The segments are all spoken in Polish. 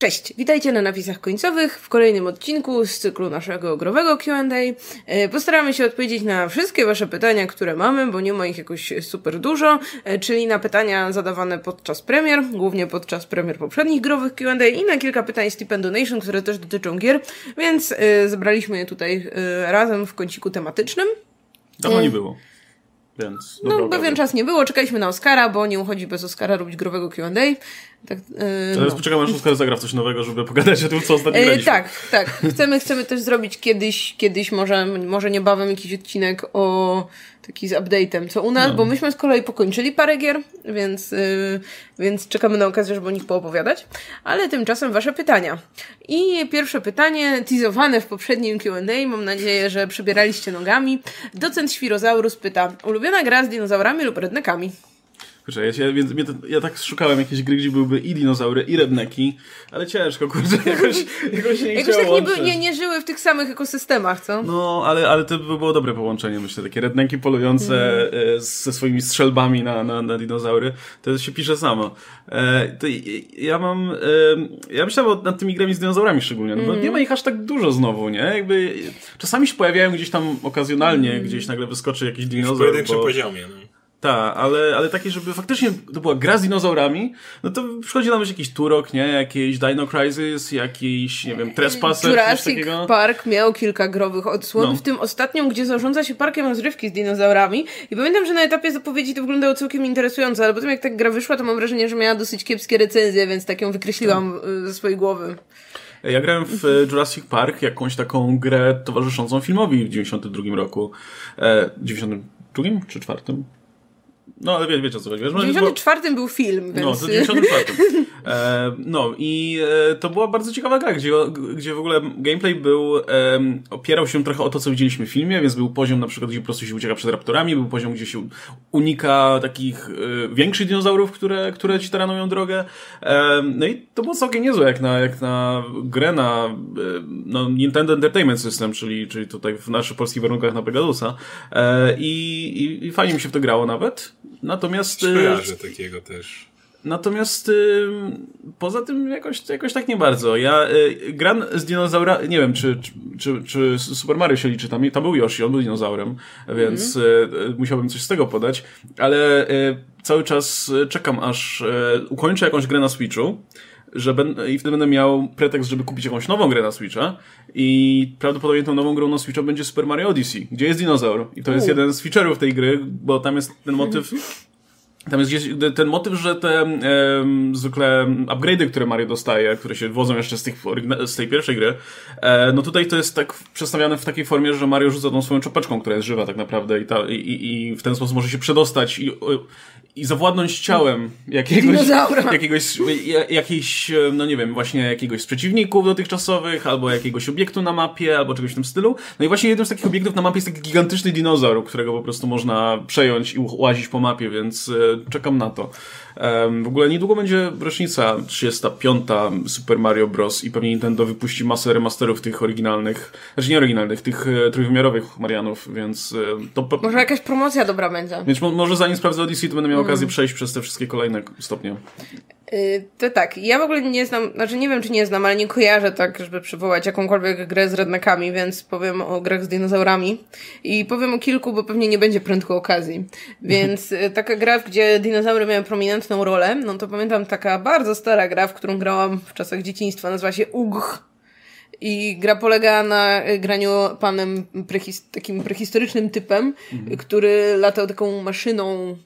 Cześć, witajcie na napisach końcowych w kolejnym odcinku z cyklu naszego growego QA. E, postaramy się odpowiedzieć na wszystkie Wasze pytania, które mamy, bo nie ma ich jakoś super dużo, e, czyli na pytania zadawane podczas premier, głównie podczas premier poprzednich growych QA i na kilka pytań z Tip Donation, które też dotyczą gier, więc e, zebraliśmy je tutaj razem w kąciku tematycznym. Dawno nie było. Więc no, pewien czas nie było, czekaliśmy na Oscara, bo nie uchodzi bez Oscara robić growego Q&A. Tak, yy, no. poczekamy, aż Oskar zagra w coś nowego, żeby pogadać o tym, co ostatnio yy, Tak, tak. Chcemy, chcemy też zrobić kiedyś, kiedyś może, może niebawem jakiś odcinek o taki z update'em, co u nas, no. bo myśmy z kolei pokończyli parę gier, więc, yy, więc czekamy na okazję, żeby o nich poopowiadać. Ale tymczasem wasze pytania. I pierwsze pytanie, teasowane w poprzednim Q&A, mam nadzieję, że przybieraliście nogami. Docent Świrozaurus pyta, ulubiona gra z dinozaurami lub rednekami? Kurczę, ja, ja, więc, ja tak szukałem jakiejś gry, gdzie byłyby i dinozaury, i redneki, ale ciężko, kurczę, jakoś, jakoś nie Jakoś tak nie, nie, nie żyły w tych samych ekosystemach, co? No, ale, ale to by było dobre połączenie, myślę, takie redneki polujące mm. ze swoimi strzelbami na, na, na dinozaury, to się pisze samo. E, to ja mam, e, ja myślałem nad tymi grami z dinozaurami szczególnie, no, mm. bo nie ma ich aż tak dużo znowu, nie? Jakby czasami się pojawiają gdzieś tam okazjonalnie, mm. gdzieś nagle wyskoczy jakiś dinozaur. W pojedynczym bo... poziomie, no. Tak, ale, ale takie, żeby faktycznie to była gra z dinozaurami, no to przychodzi nam jakiś Turok, nie? Jakiś Dino Crisis, jakiś, nie wiem, Trespasser, Jurassic coś takiego. Park miał kilka growych odsłon, no. w tym ostatnią, gdzie zarządza się parkiem rozrywki z dinozaurami i pamiętam, że na etapie zapowiedzi to wyglądało całkiem interesująco, ale potem jak tak gra wyszła, to mam wrażenie, że miała dosyć kiepskie recenzje, więc tak ją wykreśliłam tak. ze swojej głowy. Ja grałem w e, Jurassic Park, jakąś taką grę towarzyszącą filmowi w 92 roku. E, 92 czy 4? No, ale wie, wiecie o co chodzi. W 94 był film, więc... No, w 94. E, no i e, to była bardzo ciekawa gra, gdzie, gdzie w ogóle gameplay był, e, opierał się trochę o to, co widzieliśmy w filmie, więc był poziom na przykład, gdzie po prostu się ucieka przed raptorami, był poziom, gdzie się unika takich e, większych dinozaurów, które, które ci taranują drogę. E, no i to było całkiem niezłe, jak na, jak na grę na e, no, Nintendo Entertainment System, czyli, czyli tutaj w naszych polskich warunkach na Pegasusa. I, i, I fajnie mi się w to grało nawet. Natomiast... Kojarzę takiego też. Natomiast y, poza tym jakoś, jakoś tak nie bardzo. Ja y, gram z dinozaura, nie wiem, czy, czy, czy, Super Mario się liczy, tam, tam był Yoshi, on był dinozaurem, więc mm. y, musiałbym coś z tego podać, ale y, cały czas czekam, aż y, ukończę jakąś grę na Switchu, że i wtedy będę miał pretekst, żeby kupić jakąś nową grę na Switcha i prawdopodobnie tą nową grą na Switcha będzie Super Mario Odyssey, gdzie jest dinozaur? I to U. jest jeden z feature'ów tej gry, bo tam jest ten motyw Tam jest gdzieś ten motyw, że te e, zwykle upgrade'y, które Mario dostaje, które się wodzą jeszcze z, tych, z tej pierwszej gry, e, no tutaj to jest tak przedstawiane w takiej formie, że Mario rzuca tą swoją czopeczką, która jest żywa tak naprawdę i, ta, i, i w ten sposób może się przedostać i, i zawładnąć ciałem jakiegoś, jakiegoś, jakiejś, no nie wiem, właśnie jakiegoś z przeciwników dotychczasowych, albo jakiegoś obiektu na mapie, albo czegoś w tym stylu. No i właśnie jednym z takich obiektów na mapie jest taki gigantyczny dinozaur, którego po prostu można przejąć i łazić po mapie, więc e, czekam na to. W ogóle niedługo będzie rocznica 35. Super Mario Bros. i pewnie Nintendo wypuści masę remasterów tych oryginalnych, znaczy nie oryginalnych, tych e, trójwymiarowych Marianów, więc e, to... Może jakaś promocja dobra będzie. Więc może zanim sprawdzę Odyssey, to będę miał okazję mm. przejść przez te wszystkie kolejne stopnie. Y, to tak, ja w ogóle nie znam, znaczy nie wiem czy nie znam, ale nie kojarzę tak, żeby przywołać jakąkolwiek grę z rednekami, więc powiem o grach z dinozaurami i powiem o kilku, bo pewnie nie będzie prędko okazji. Więc y, taka gra, gdzie dinozaury miały prominentną rolę, no to pamiętam taka bardzo stara gra, w którą grałam w czasach dzieciństwa, nazywa się UGH. I gra polega na y, graniu panem prehis takim prehistorycznym typem, mhm. który latał taką maszyną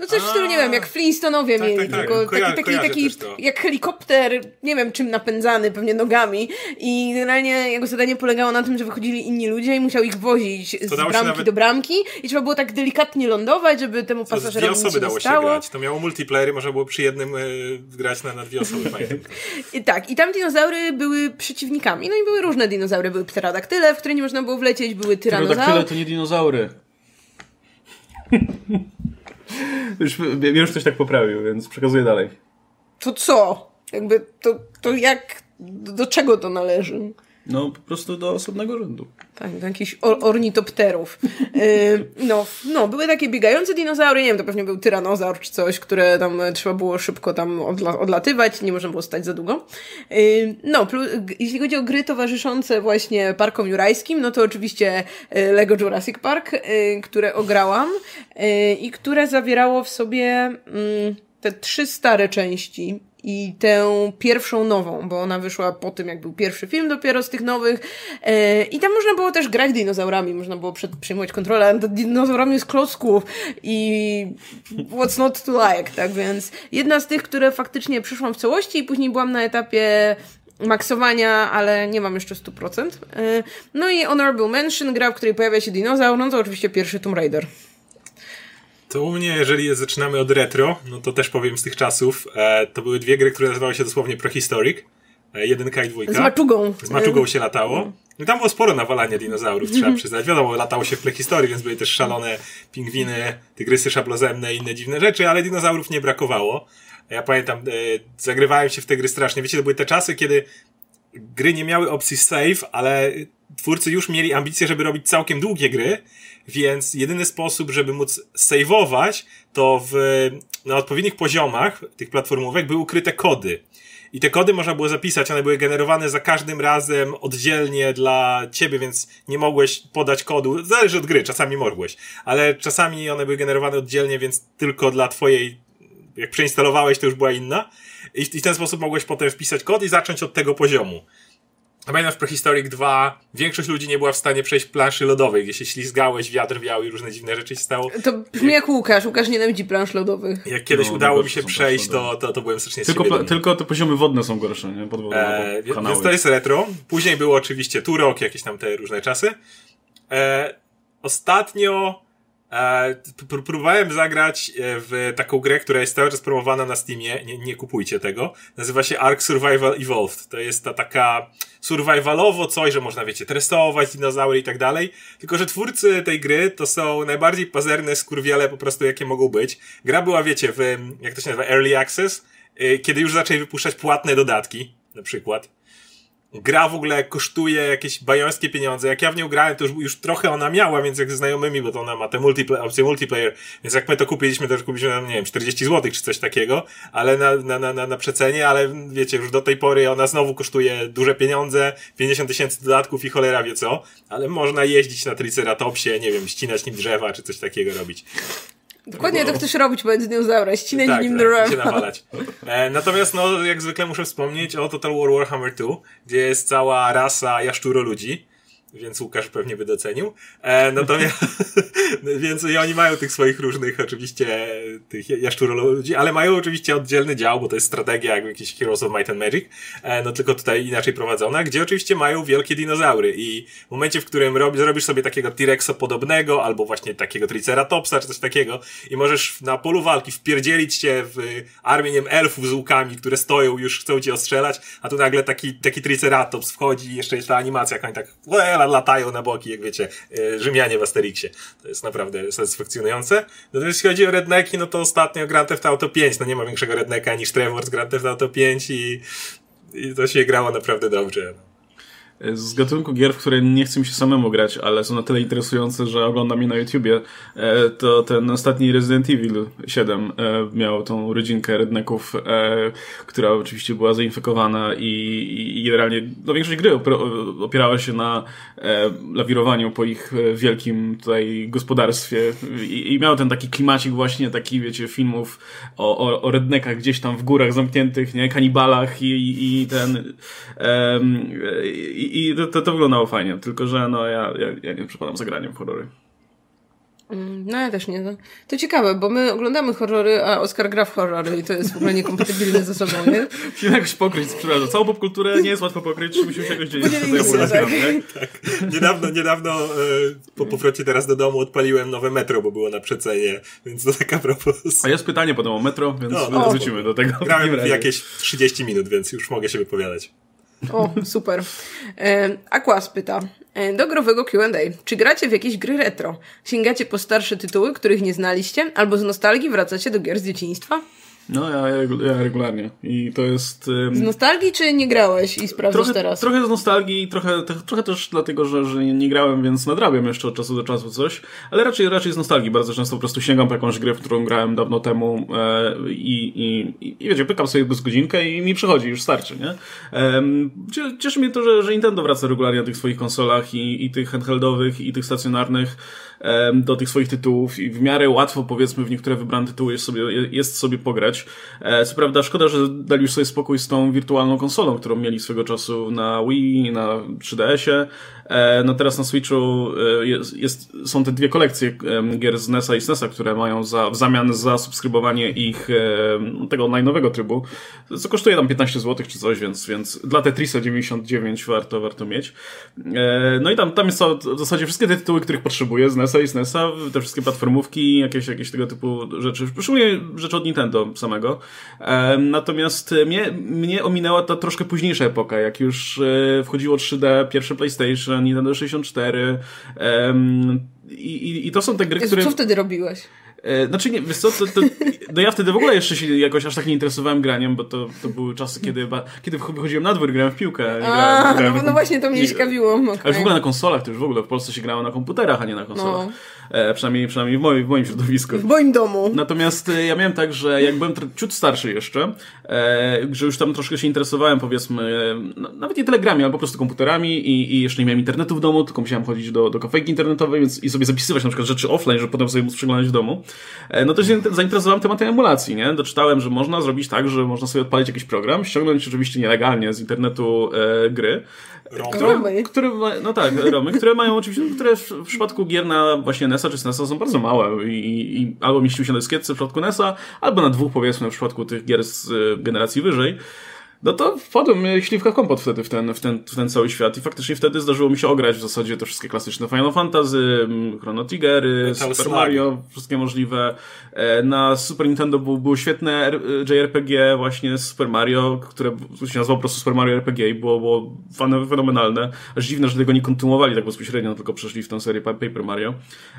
no coś w stylu, nie wiem, jak Flintstonowie tak, mieli, tak, tak. tylko Koja taki, taki, taki jak helikopter, nie wiem czym napędzany, pewnie nogami i generalnie jego zadanie polegało na tym, że wychodzili inni ludzie i musiał ich wozić z bramki nawet... do bramki i trzeba było tak delikatnie lądować, żeby temu pasażerowi dwie osoby dało się grać. To miało multiplayer i można było przy jednym y, grać na, na dwie osoby. I tak, i tam dinozaury były przeciwnikami, no i były różne dinozaury, były pterodaktyle, w które nie można było wlecieć, były tyranozaury. Pterodaktyle to nie dinozaury. Już, już ktoś tak poprawił, więc przekazuję dalej. To co? Jakby to, to jak, do czego to należy? No, po prostu do osobnego rzędu. Tak, do jakichś or ornitopterów. Yy, no, no, były takie biegające dinozaury, nie wiem, to pewnie był tyranozaur czy coś, które tam trzeba było szybko tam odla odlatywać, nie można było stać za długo. Yy, no, jeśli chodzi o gry towarzyszące właśnie parkom jurajskim, no to oczywiście yy, Lego Jurassic Park, yy, które ograłam i które zawierało w sobie mm, te trzy stare części i tę pierwszą nową, bo ona wyszła po tym, jak był pierwszy film dopiero z tych nowych. E, I tam można było też grać dinozaurami, można było przed, przejmować kontrolę nad dinozaurami z klocków i what's not to like, tak więc jedna z tych, które faktycznie przyszłam w całości i później byłam na etapie maksowania, ale nie mam jeszcze 100%. E, no i Honorable Mention, gra, w której pojawia się dinozaur, no to oczywiście pierwszy Tomb Raider. To u mnie, jeżeli zaczynamy od retro, no to też powiem z tych czasów, e, to były dwie gry, które nazywały się dosłownie Prehistoric. E, jedynka i dwójka. Z maczugą. Z maczugą się latało. I tam było sporo nawalania dinozaurów, trzeba przyznać. Wiadomo, latało się w prehistorii, więc były też szalone pingwiny, tygrysy szablozemne i inne dziwne rzeczy, ale dinozaurów nie brakowało. Ja pamiętam, e, zagrywałem się w te gry strasznie. Wiecie, to były te czasy, kiedy gry nie miały opcji save, ale twórcy już mieli ambicje, żeby robić całkiem długie gry, więc jedyny sposób, żeby móc saveować, to w, na odpowiednich poziomach tych platformówek były ukryte kody. I te kody można było zapisać, one były generowane za każdym razem oddzielnie dla ciebie, więc nie mogłeś podać kodu. Zależy od gry, czasami mogłeś, ale czasami one były generowane oddzielnie, więc tylko dla twojej, jak przeinstalowałeś, to już była inna. I w ten sposób mogłeś potem wpisać kod i zacząć od tego poziomu. Pamiętam w Prehistoric 2 większość ludzi nie była w stanie przejść planszy lodowej, gdzie się ślizgałeś, wiatr wiał i różne dziwne rzeczy się stało. To brzmi jak Łukasz. Łukasz nienawidzi plansz lodowych. Jak kiedyś No, udało no, mi się przejść, to, to, to byłem strasznie Tylko, pla- tylko te poziomy wodne są gorsze, nie? Pod wodą, E, albo więc to jest retro. Później było oczywiście Turok, jakieś tam te różne czasy. E, ostatnio próbowałem zagrać e, w taką grę, która jest cały czas promowana na Steamie. Nie, nie kupujcie tego. Nazywa się Ark Survival Evolved. To jest ta taka survivalowo coś, że można, wiecie, tresować dinozaury i tak dalej. Tylko, że twórcy tej gry to są najbardziej pazerne skurwiele po prostu, jakie mogą być. Gra była, wiecie, w, jak to się nazywa, Early Access, y, kiedy już zaczęli wypuszczać płatne dodatki, na przykład gra w ogóle kosztuje jakieś bajońskie pieniądze. Jak ja w nią grałem, to już, już trochę ona miała, więc jak ze znajomymi, bo to ona ma te multiplayer, opcję multiplayer, więc jak my to kupiliśmy, to już kupiliśmy nie wiem, 40 zł czy coś takiego, ale na, na, na, na, na przecenie, ale wiecie, już do tej pory ona znowu kosztuje duże pieniądze, 50 tysięcy dodatków i cholera wie co, ale można jeździć na Triceratopsie, nie wiem, ścinać nim drzewa czy coś takiego robić. Dokładnie to chcesz robić wobec dinozaura, ścinać Tak, nim tak, się nawalać. E, natomiast, no, jak zwykle muszę wspomnieć o Total War Warhammer 2, gdzie jest cała rasa jaszczuro ludzi, więc Łukasz pewnie by docenił. E, natomiast, więc i oni mają tych swoich różnych, oczywiście, tych jaszczuro ludzi, ale mają oczywiście oddzielny dział, bo to jest strategia, jak jakiś Heroes of Might and Magic, e, no tylko tutaj inaczej prowadzona, gdzie oczywiście mają wielkie dinozaury i w momencie, w którym rob, zrobisz sobie takiego T-Rexa podobnego, albo właśnie takiego Triceratopsa, czy coś takiego i możesz na polu walki wpierdzielić się w armię, elfów z łukami, które stoją, już chcą cię ostrzelać, a tu nagle taki, taki Triceratops wchodzi i jeszcze jest ta animacja, jak oni tak latają na boki, jak wiecie, e, Rzymianie w Asterixie. To jest naprawdę satysfakcjonujące. Natomiast jeśli chodzi o redneki, no to ostatnio Grand Theft Auto 5, no nie ma większego redneka niż Trevor z Grand Theft Auto 5 i, i to się grało naprawdę dobrze. Z gatunku gier, w które nie chcę mi się samemu grać, ale są na tyle interesujące, że oglądam je na YouTubie, e, to ten ostatni Resident Evil 7 e, miał tą rodzinkę redneków, która oczywiście była zainfekowana i, generalnie no, większość gry opierała się na lawirowaniu po ich wielkim tutaj gospodarstwie i, i miał ten taki klimacik właśnie, taki wiecie, filmów o, o, o rednekach gdzieś tam w górach zamkniętych, nie, kanibalach i, i, ten em, i, i to, to, to wyglądało fajnie, tylko że no ja, ja, ja nie przepadam za graniem w horrory. Mm, No ja też nie. No. To ciekawe, bo my oglądamy horrory, a Oskar gra w horrory i to jest w ogóle niekompatybilne ze sobą, nie? Musimy jakoś pokryć, przepraszam, całą popkulturę nie jest łatwo pokryć, musimy się jakoś dzielić. Się, tak. nie? Niedawno, niedawno e, po powrocie teraz do domu odpaliłem nowe metro, bo było na przecenie, więc to taka propos. A jest pytanie potem o metro, więc No, no. wrócimy do tego. Grałem w jakieś 30 minut, więc już mogę się wypowiadać. O, super. E, Aquas pyta. e, Do growego Q&A. Czy gracie w jakieś gry retro? Sięgacie po starsze tytuły, których nie znaliście? Albo z nostalgii wracacie do gier z dzieciństwa? No, ja, ja regularnie. I to jest... Um, z nostalgii, czy nie grałeś i sprawdzasz trochę, teraz? Trochę z nostalgii, trochę, trochę też dlatego, że, że nie, nie, grałem, więc nadrabiam jeszcze od czasu do czasu coś, ale raczej, raczej z nostalgii. Bardzo często po prostu sięgam po jakąś grę, w którą grałem dawno temu e, i, i, i wiecie, pykam sobie bez godzinkę i mi przychodzi, już starczy, nie? E, cieszy mnie to, że, że Nintendo wraca regularnie na tych swoich konsolach i, i tych handheldowych, i tych stacjonarnych do tych swoich tytułów i w miarę łatwo, powiedzmy, w niektóre wybrane tytuły jest sobie, jest sobie pograć. E, co prawda, szkoda, że dali już sobie spokój z tą wirtualną konsolą, którą mieli swego czasu na Wii, na 3DS-ie. E, no teraz na Switchu e, jest, jest, są te dwie kolekcje gier z NES-a i SNES-a, które mają za, w zamian za subskrybowanie ich tego najnowego trybu, co kosztuje tam 15 zł czy coś, więc, więc dla Tetrisa 99 warto, warto mieć. No i tam, tam jest w zasadzie wszystkie te tytuły, których potrzebuję z NES-a i SNES-a, te wszystkie platformówki, jakieś, jakieś tego typu rzeczy, szczególnie rzeczy od Nintendo samego. Natomiast mnie, mnie ominęła ta troszkę późniejsza epoka, jak już e, wchodziło 3D, pierwsze PlayStation, Nintendo 64 i, i, i to są te gry, które... Co wtedy robiłeś? E, znaczy nie, wiesz co, to, to, no ja wtedy w ogóle jeszcze się jakoś aż tak nie interesowałem graniem, bo to, to były czasy, kiedy, kiedy wychodziłem na dwór, grałem w piłkę. Grałem, a, grałem no, no właśnie to mnie ciekawiło. Okay. Ale w ogóle na konsolach to już w ogóle w Polsce się grało na komputerach, a nie na konsolach. No. E, przynajmniej, przynajmniej w moim, w moim środowisku. W moim domu. Natomiast e, ja miałem tak, że jak byłem ciut starszy jeszcze, e, że już tam troszkę się interesowałem, powiedzmy, no, nawet nie telegrami, ale po prostu komputerami i, i jeszcze nie miałem internetu w domu, tylko musiałem chodzić do, do kafejki internetowej więc, i sobie zapisywać na przykład rzeczy offline, żeby potem sobie móc przeglądać w domu. E, no to się zainteresowałem tematem emulacji, nie? Doczytałem, że można zrobić tak, że można sobie odpalić jakiś program, ściągnąć oczywiście nielegalnie z internetu e, gry, Romy. Które, no tak, Romy, które mają oczywiście, które w, w przypadku gier na właśnie NES-a czy SNES-a są bardzo małe i, i albo mieściły się na dyskietce w przypadku NES-a, albo na dwóch powiedzmy w przypadku tych gier z y, generacji wyżej no to wpadłem śliwka kompot wtedy w ten, w, ten, w ten cały świat i faktycznie wtedy zdarzyło mi się ograć w zasadzie te wszystkie klasyczne Final Fantasy, Chrono Triggery, Super Mario, wszystkie możliwe. E, na Super Nintendo był, było świetne JRPG właśnie Super Mario, które się nazywało po prostu Super Mario RPG i było, było fenomenalne. Aż dziwne, że tego nie kontynuowali tak bezpośrednio, tylko przeszli w tę serię Paper Mario.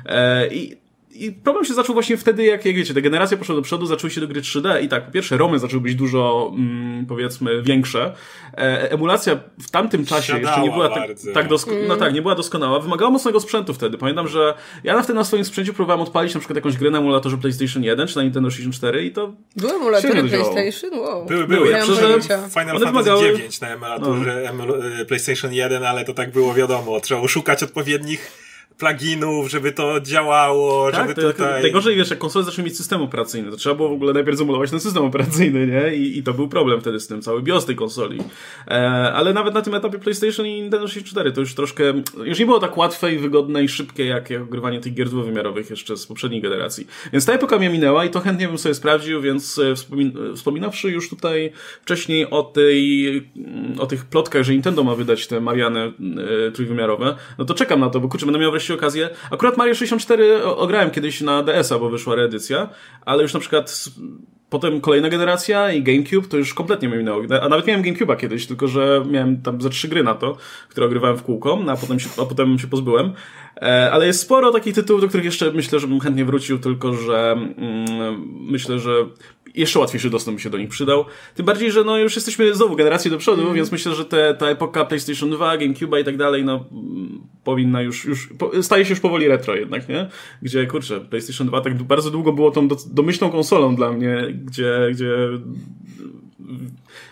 E, I i problem się zaczął właśnie wtedy, jak, jak wiecie, te generacje poszły do przodu, zaczęły się do gry 3D i tak, po pierwsze, romy zaczęły być dużo, mm, powiedzmy, większe. E, emulacja w tamtym czasie Siadała jeszcze nie była tak, tak dosko- mm. no tak, nie była doskonała. Wymagała mocnego sprzętu wtedy. Pamiętam, że ja na wtedy na swoim sprzęcie próbowałem odpalić na przykład jakąś grę na emulatorze PlayStation 1 czy na Nintendo 64 i to Były emulatory PlayStation? Wow. Były, były. Ja Final Fantasy wymagały... 9 na emulatorze no. PlayStation 1, ale to tak było wiadomo. Trzeba szukać odpowiednich pluginów, żeby to działało, tak, żeby to, tutaj... Najgorzej, wiesz, jak konsole zaczęły mieć system operacyjny, to trzeba było w ogóle najpierw zemulować ten system operacyjny, nie? I, i to był problem wtedy z tym, cały BIOS tej konsoli. E, ale nawet na tym etapie PlayStation i Nintendo 64 to już troszkę, już nie było tak łatwe i wygodne i szybkie, jak, jak ogrywanie tych gier dwuwymiarowych jeszcze z poprzedniej generacji. Więc ta epoka mnie minęła i to chętnie bym sobie sprawdził, więc e, wspomin wspominawszy już tutaj wcześniej o tej, o tych plotkach, że Nintendo ma wydać te Mariany e, trójwymiarowe, no to czekam na to, bo kurczę, będę miał wreszcie wreszcie okazję. Akurat Mario 64 ograłem kiedyś na DS-a, bo wyszła reedycja, ale już na przykład potem kolejna generacja i GameCube to już kompletnie mnie minęło. A nawet miałem GameCube'a kiedyś, tylko że miałem tam ze trzy gry na to, które ogrywałem w kółko, no a potem się, a potem się pozbyłem. E, ale jest sporo takich tytułów, do których jeszcze myślę, że bym chętnie wrócił, tylko że mm, myślę, że jeszcze łatwiejszy dostęp by się do nich przydał. Tym bardziej, że no już jesteśmy znowu generację do przodu, mm. więc myślę, że te, ta epoka PlayStation 2, GameCube i tak dalej, no powinna już, już staje się już powoli retro jednak, nie? Gdzie, kurczę, PlayStation 2 tak bardzo długo było tą do, domyślną konsolą dla mnie, gdzie, gdzie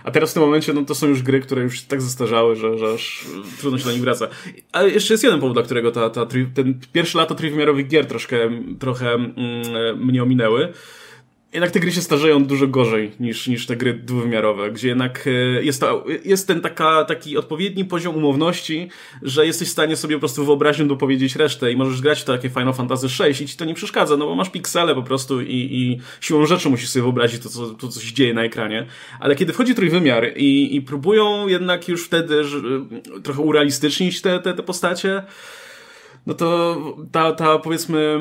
a teraz w tym momencie, no to są już gry, które już tak zestarzały, że, że aż trudno się do nich wraca. Ale jeszcze jest jeden powód, dla którego ta, ta, ten pierwsze lato trójwymiarowych gier troszkę, trochę mm, mnie ominęły jednak te gry się starzeją dużo gorzej niż, niż te gry dwuwymiarowe, gdzie jednak e, jest, to, jest ten taka, taki odpowiedni poziom umowności, że jesteś w stanie sobie po prostu wyobraźnią dopowiedzieć resztę i możesz grać w takie Final Fantasy VI i ci to nie przeszkadza, no bo masz piksele po prostu i, i siłą rzeczy musisz sobie wyobrazić to co, to, co się dzieje na ekranie. Ale kiedy wchodzi trójwymiar i, i próbują jednak już wtedy że, trochę urealistycznić te, te, te postacie, no to ta, ta powiedzmy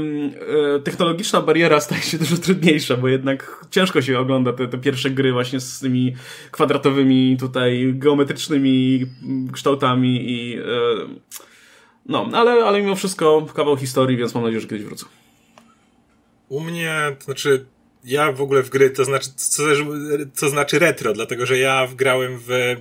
e, technologiczna bariera staje się dużo trudniejsza, bo jednak ciężko się ogląda te, te pierwsze gry właśnie z tymi kwadratowymi tutaj geometrycznymi kształtami i e, no, ale, ale mimo wszystko kawał historii, więc mam nadzieję, że kiedyś wrócę. U mnie, to znaczy ja w ogóle w gry, to znaczy, co, co znaczy retro, dlatego że ja wgrałem w,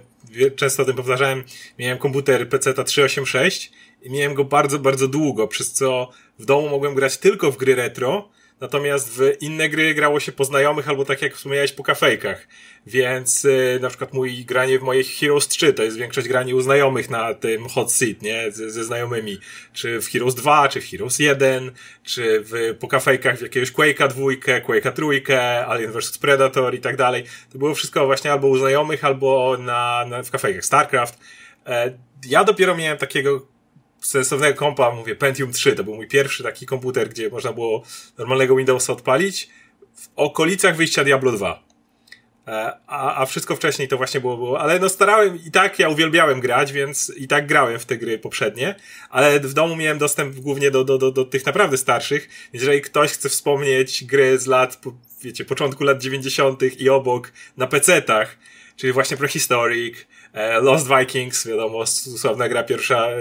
często o tym powtarzałem, miałem komputer PC 386 i miałem go bardzo, bardzo długo, przez co w domu mogłem grać tylko w gry retro, natomiast w inne gry grało się po znajomych albo tak jak wspomniałeś po kafejkach. Więc y, na przykład mój granie w moich Heroes 3 to jest większość granie u znajomych na tym hot seat, nie? Z, ze znajomymi. Czy w Heroes 2, czy w Heroes 1, czy w, po kafejkach w jakiegoś Quake'a dwójkę, Quake'a trójkę, Alien vs Predator i tak dalej. To było wszystko właśnie albo u znajomych, albo na, na w kafejkach StarCraft. E, ja dopiero miałem takiego sensownego kompa, mówię Pentium 3, to był mój pierwszy taki komputer, gdzie można było normalnego Windowsa odpalić w okolicach wyjścia Diablo 2. E, a, a wszystko wcześniej to właśnie było, było, ale no starałem i tak ja uwielbiałem grać, więc i tak grałem w te gry poprzednie, ale w domu miałem dostęp głównie do, do, do, do tych naprawdę starszych, więc jeżeli ktoś chce wspomnieć gry z lat, wiecie, początku lat 90. i obok na PC-tach, czyli właśnie Prehistoric, Lost Vikings, wiadomo, sławna gra pierwsza, e,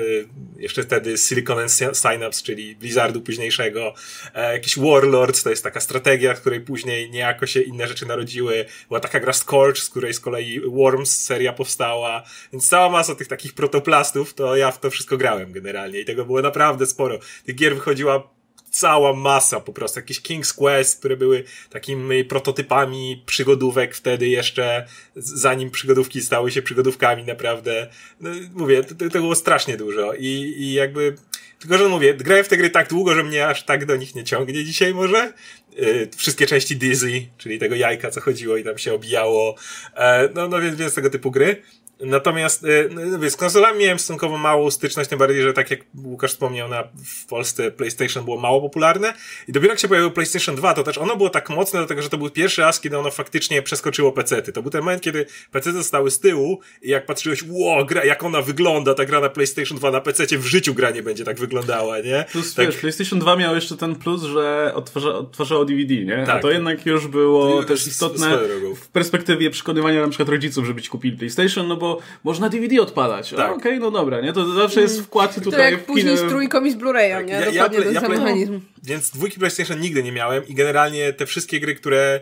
jeszcze wtedy Silicon Synapse, czyli Blizzardu późniejszego, e, jakiś Warlords, to jest taka strategia, w której później niejako się inne rzeczy narodziły, była taka gra Scorch, z której z kolei Worms seria powstała, więc cała masa tych takich protoplastów, to ja w to wszystko grałem generalnie i tego było naprawdę sporo. Tych gier wychodziła cała masa po prostu, jakieś King's Quest, które były takimi prototypami przygodówek wtedy jeszcze, zanim przygodówki stały się przygodówkami naprawdę. No, mówię, to, to było strasznie dużo i, i jakby, tylko że mówię, grałem w te gry tak długo, że mnie aż tak do nich nie ciągnie dzisiaj może. Yy, wszystkie części Dizzy, czyli tego jajka, co chodziło i tam się obijało. Yy, no, no więc, więc tego typu gry. Natomiast y, no, z konsolami miałem stosunkowo małą styczność, tym bardziej, że tak jak Łukasz wspomniał, na, w Polsce PlayStation było mało popularne i dopiero jak się pojawiło PlayStation 2, to też ono było tak mocne, dlatego że to był pierwszy raz, kiedy ono faktycznie przeskoczyło PC-ty. To był ten moment, kiedy PC zostały z tyłu i jak patrzyłeś, ło, gra, jak ona wygląda, ta gra na PlayStation 2 na PC-cie, w życiu gra nie będzie tak wyglądała, nie? Plus tak. wiesz, PlayStation 2 miał jeszcze ten plus, że odtwarza, odtwarzało DVD, nie? Tak. A to jednak już było to też istotne w perspektywie przekonywania na przykład rodziców, żeby ci kupili PlayStation, no bo można DVD odpalać. Tak. Okej, okay, no dobra, nie? To zawsze jest wkład tutaj. To jak później z trójką i z Blu-rayem, nie? Ja, Dokładnie ja, ten ja, sam mechanizm. Więc dwójki PlayStation nigdy nie miałem i generalnie te wszystkie gry, które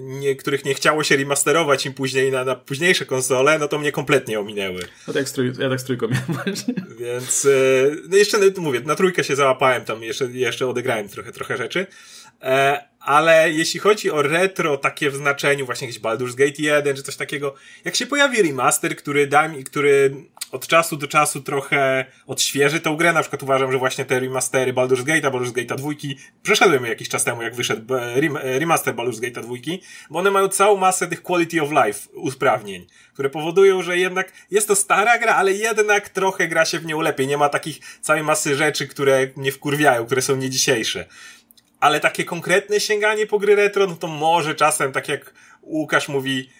nie, których nie chciało się remasterować im później na, na późniejsze konsole, no to mnie kompletnie ominęły. No tak, strój, ja tak z trójką miałem właśnie. Więc, e, no jeszcze, no, mówię, na trójkę się załapałem, tam jeszcze, jeszcze odegrałem trochę, trochę rzeczy. E, ale jeśli chodzi o retro takie w znaczeniu, właśnie jakiś Baldur's Gate 1 czy coś takiego, jak się pojawi remaster, który da mi, który od czasu do czasu trochę odświeży tą grę, na przykład uważam, że właśnie te remastery Baldur's Gate'a, Baldur's Gate'a 2, przeszedłem jakiś czas temu, jak wyszedł remaster Baldur's Gate'a 2, bo one mają całą masę tych quality of life usprawnień, które powodują, że jednak jest to stara gra, ale jednak trochę gra się w nią lepiej. Nie ma takich całej masy rzeczy, które mnie wkurwiają, które są nie dzisiejsze ale takie konkretne sięganie po gry retro, no to może czasem, tak jak Łukasz mówi,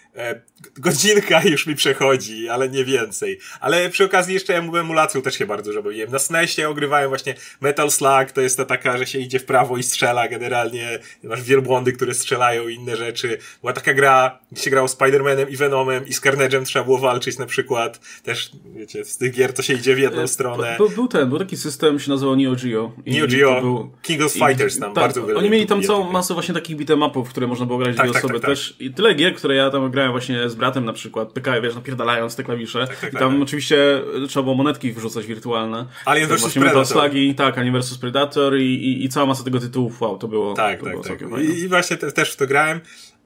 godzinka już mi przechodzi, ale nie więcej. Ale przy okazji jeszcze emulacją też się bardzo dużo bawiłem. Na SNESie ogrywałem właśnie Metal Slug, to jest to taka, że się idzie w prawo i strzela generalnie. Masz wielbłądy, które strzelają i inne rzeczy. Była taka gra, gdzie się grało Spider-Manem i Venomem i z Carnage'em trzeba było walczyć na przykład. Też, wiecie, z tych gier to się idzie w jedną e, stronę. Był, był ten, był taki system, się nazywał Neo Geo. Neo Geo, był, King of Fighters tam, tak, bardzo. Oni mieli tam całą masę właśnie takich beat'em upów, które można było grać tak, dwie tak, osoby tak, tak, też. I tyle gier, które ja tam grałem grałem właśnie z bratem na przykład, PK, wiesz, napierdalając te klawisze. Tak, tak, I tam tak. oczywiście trzeba było monetki wrzucać wirtualne. Alien vs Predator. Slagi, tak, Alien vs Predator i, i, i, cała masa tego tytułów, wow, to było Tak, to tak, było tak. I, I, właśnie te, też w to grałem.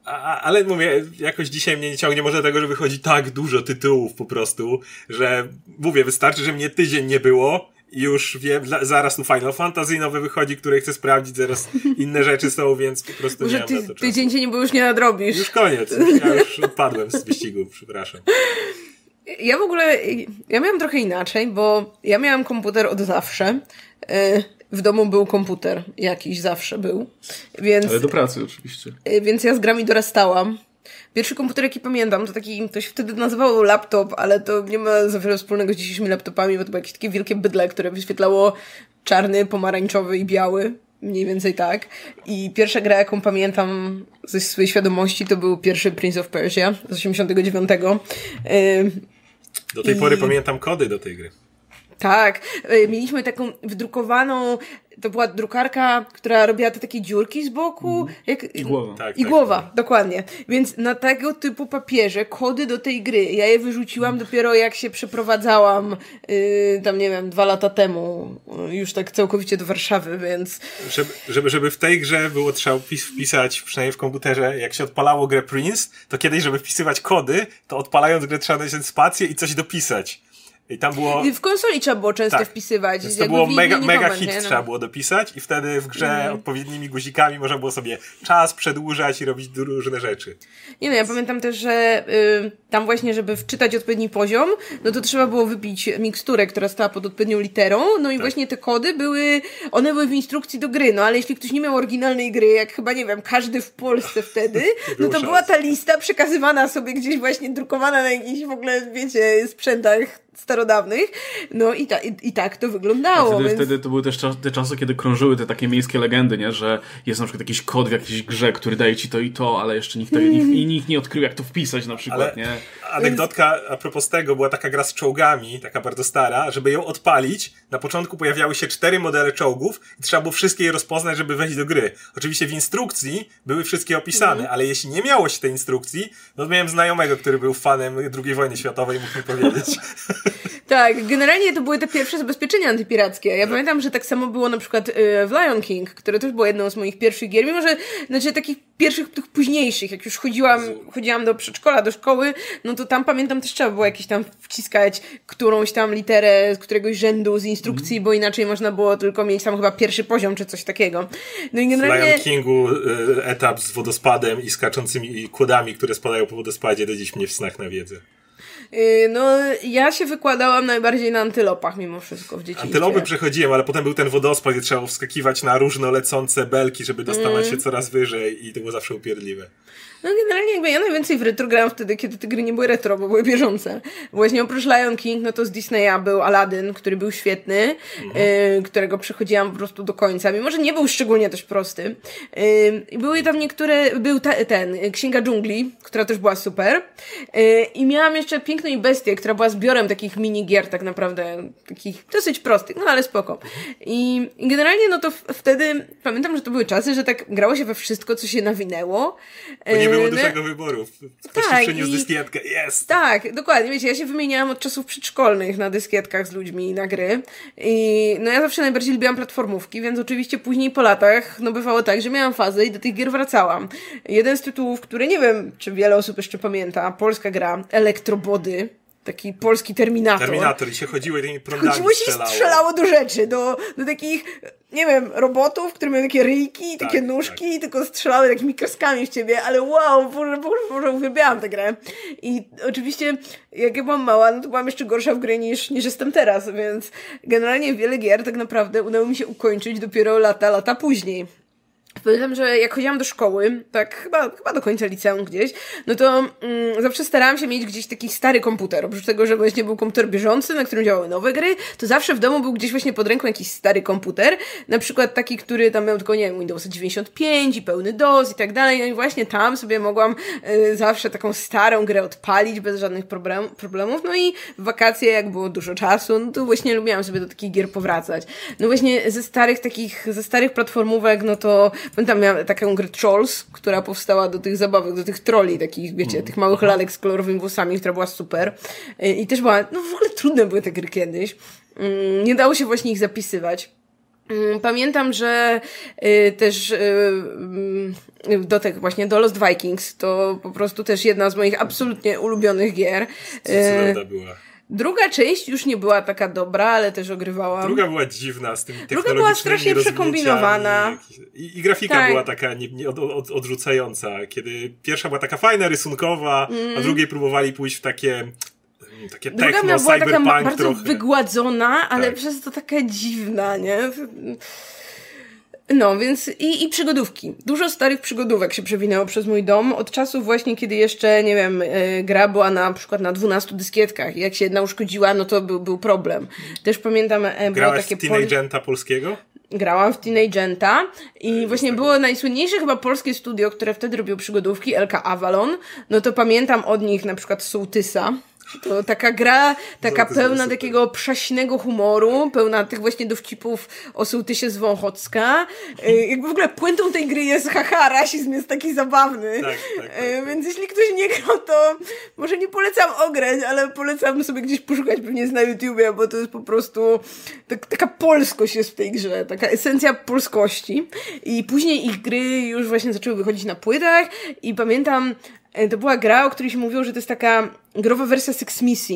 A, ale mówię, jakoś dzisiaj mnie nie ciągnie może tego, że wychodzi tak dużo tytułów po prostu, że mówię, wystarczy, że mnie tydzień nie było już wiem, zaraz tu Final Fantasy nowe wychodzi, które chcę sprawdzić, zaraz inne rzeczy są, więc po prostu Może nie ty, mam na to czasu. tydzień cię nie, bo już nie nadrobisz. Już koniec, ja już odpadłem z wyścigu, przepraszam. Ja w ogóle, ja miałam trochę inaczej, bo ja miałam komputer od zawsze. Y, w domu był komputer jakiś, zawsze był. Więc, Ale do pracy oczywiście. Y, więc ja z grami dorastałam. Pierwszy komputer, jaki pamiętam, to taki, to się wtedy nazywało laptop, ale to nie ma za wiele wspólnego z dzisiejszymi laptopami, bo to było jakieś takie wielkie bydle, które wyświetlało czarny, pomarańczowy i biały. Mniej więcej tak. I pierwsza gra, jaką pamiętam ze swojej świadomości, to był pierwszy Prince of Persia z 89. Do tej I... pory pamiętam kody do tej gry. Tak, y, mieliśmy taką wydrukowaną, to była drukarka, która robiła te takie dziurki z boku. Jak, I głowa. Tak, I tak. głowa, dokładnie. Więc na tego typu papierze kody do tej gry, ja je wyrzuciłam dopiero jak się przeprowadzałam yy, tam, nie wiem, dwa lata temu, yy, już tak całkowicie do Warszawy, więc Żeby, żeby, żeby w tej grze było trzeba wpis, wpisać, przynajmniej w komputerze, jak się odpalało grę Prince, to kiedyś, żeby wpisywać kody, to odpalając grę trzeba nacisnąć spację i coś dopisać. I tam było... w konsoli trzeba było często Tak. wpisywać. Więc to było mega, mega moment, hit nie? No. trzeba było dopisać i wtedy w grze odpowiednimi guzikami można było sobie czas przedłużać i robić różne rzeczy. Nie no, ja pamiętam też, że y, tam właśnie, żeby wczytać odpowiedni poziom, no to trzeba było wypić miksturę, która stała pod odpowiednią literą, no Tak. i właśnie te kody były, one były w instrukcji do gry, no ale jeśli ktoś nie miał oryginalnej gry, jak chyba, nie wiem, każdy w Polsce wtedy, no to szans. była ta lista przekazywana sobie gdzieś właśnie, drukowana na jakichś w ogóle, wiecie, sprzętach starodawnych, no i, ta, i, i tak to wyglądało, Wtedy, więc... wtedy to były też czas, te czasy, kiedy krążyły te takie miejskie legendy, nie? że jest na przykład jakiś kod w jakiejś grze, który daje ci to i to, ale jeszcze nikt, nikt, i nikt nie odkrył, jak to wpisać na przykład, Ale- nie? Anegdotka a propos tego, była taka gra z czołgami, taka bardzo stara, żeby ją odpalić, na początku pojawiały się cztery modele czołgów i trzeba było wszystkie je rozpoznać, żeby wejść do gry. Oczywiście w instrukcji były wszystkie opisane, Mhm. ale jeśli nie miało się tej instrukcji, no to miałem znajomego, który był fanem II wojny światowej i mógł mi powiedzieć. Tak, generalnie to były te pierwsze zabezpieczenia antypirackie. Ja pamiętam, że tak samo było na przykład y, w Lion King, które też było jedną z moich pierwszych gier, mimo że, znaczy takich pierwszych, tych późniejszych, jak już chodziłam, chodziłam do przedszkola, do szkoły, no to tam pamiętam też trzeba było jakieś tam wciskać którąś tam literę z któregoś rzędu z instrukcji, bo inaczej można było tylko mieć tam chyba pierwszy poziom, czy coś takiego. No i W generalnie... Lion Kingu y, etap z wodospadem i skaczącymi kłodami, które spadają po wodospadzie, do dziś mnie w snach nawiedzę. Y, No, ja się wykładałam najbardziej na antylopach mimo wszystko w dzieciństwie. Antylopy przechodziłem, ale potem był ten wodospad, gdzie trzeba wskakiwać na różno lecące belki, żeby dostawać Mm. się coraz wyżej i to było zawsze upierdliwe. No generalnie jakby ja najwięcej w retro grałam wtedy, kiedy te gry nie były retro, bo były bieżące. Właśnie oprócz Lion King, no to z Disneya był Aladdin, który był świetny, y, którego przechodziłam po prostu do końca, mimo że nie był szczególnie też prosty. Y, były tam niektóre, był ta, ten, y, Księga Dżungli, która też była super. Y, I miałam jeszcze Piękną i Bestię, która była zbiorem takich minigier tak naprawdę, takich dosyć prostych, no ale spoko. I, i generalnie no to wtedy, pamiętam, że to były czasy, że tak grało się we wszystko, co się nawinęło. Bo nie było dużego wyboru. Ktoś tak, przyniósł i- dyskietkę, jest! tak, dokładnie. Wiecie, ja się wymieniałam od czasów przedszkolnych na dyskietkach z ludźmi na gry. I no ja zawsze najbardziej lubiłam platformówki, więc oczywiście później po latach, no bywało tak, że miałam fazę i do tych gier wracałam. Jeden z tytułów, który nie wiem, czy wiele osób jeszcze pamięta, polska gra, Elektrobody. Taki polski Terminator. Terminator i się chodziło i tymi prądami Chodziło się i strzelało. strzelało do rzeczy, do, do takich, nie wiem, robotów, które miały takie ryjki, takie Tak, nóżki, tylko strzelały takimi kreskami w ciebie, ale wow, Boże, Boże, Boże, uwielbiałam tę grę. I oczywiście, jak ja byłam mała, no to byłam jeszcze gorsza w grę niż, niż jestem teraz, więc generalnie wiele gier tak naprawdę udało mi się ukończyć dopiero lata, lata później. Pamiętam, że jak chodziłam do szkoły, tak chyba, chyba do końca liceum gdzieś, no to mm, zawsze starałam się mieć gdzieś taki stary komputer. Oprócz tego, że właśnie był komputer bieżący, na którym działały nowe gry, to zawsze w domu był gdzieś właśnie pod ręką jakiś stary komputer. Na przykład taki, który tam miał tylko, nie wiem, Windows 95 i pełny DOS i tak dalej. No i właśnie tam sobie mogłam y, zawsze taką starą grę odpalić bez żadnych problem, problemów. No i w wakacje, jak było dużo czasu, no to właśnie lubiłam sobie do takich gier powracać. No właśnie ze starych takich, ze starych platformówek, no to pamiętam miałam taką grę Trolls, która powstała do tych zabawek, do tych troli takich, wiecie, tych małych lalek z kolorowymi włosami, która była super. Y, I też była, no w ogóle trudne były te gry kiedyś. Mm, Nie dało się właśnie ich zapisywać. Mm, Pamiętam, że y, też y, y, do tych właśnie do Lost Vikings to po prostu też jedna z moich absolutnie ulubionych gier. Co była. Druga część już nie była taka dobra, ale też ogrywałam. Druga była dziwna z tymi była technologicznymi strasznie rozwinięciami. przekombinowana. I, I grafika Tak. była taka nie, nie od, od, odrzucająca, kiedy pierwsza była taka fajna, rysunkowa, a drugiej próbowali pójść w takie mm, takie Druga techno, była taka bardzo trochę. wygładzona, ale Tak. przez to taka dziwna, nie? No, więc i, i przygodówki. Dużo starych przygodówek się przewinęło przez mój dom od czasów właśnie, kiedy jeszcze, nie wiem, y, gra była na przykład na 12 dyskietkach i jak się jedna uszkodziła, no to był, był problem. Też pamiętam, e, Grałaś takie w pol- Teenagenta polskiego? grałam w Teenagenta i właśnie było najsłynniejsze chyba polskie studio, które wtedy robiło przygodówki, LK Avalon. No to pamiętam od nich na przykład Sołtysa. To taka gra, taka pełna takiego przaśnego humoru, pełna tych właśnie dowcipów o sołtysie z Wąchocka. Y, Jakby w ogóle puentą tej gry jest haha, rasizm jest taki zabawny. Tak, tak, tak, Y, tak. Więc jeśli ktoś nie grał, to może nie polecam ograć, ale polecam sobie gdzieś poszukać, pewnie na YouTubie, bo to jest po prostu tak, taka polskość jest w tej grze, taka esencja polskości. I później ich gry już właśnie zaczęły wychodzić na płytach i pamiętam, to była gra, o której się mówiło, że to jest taka growa wersja Six Missy.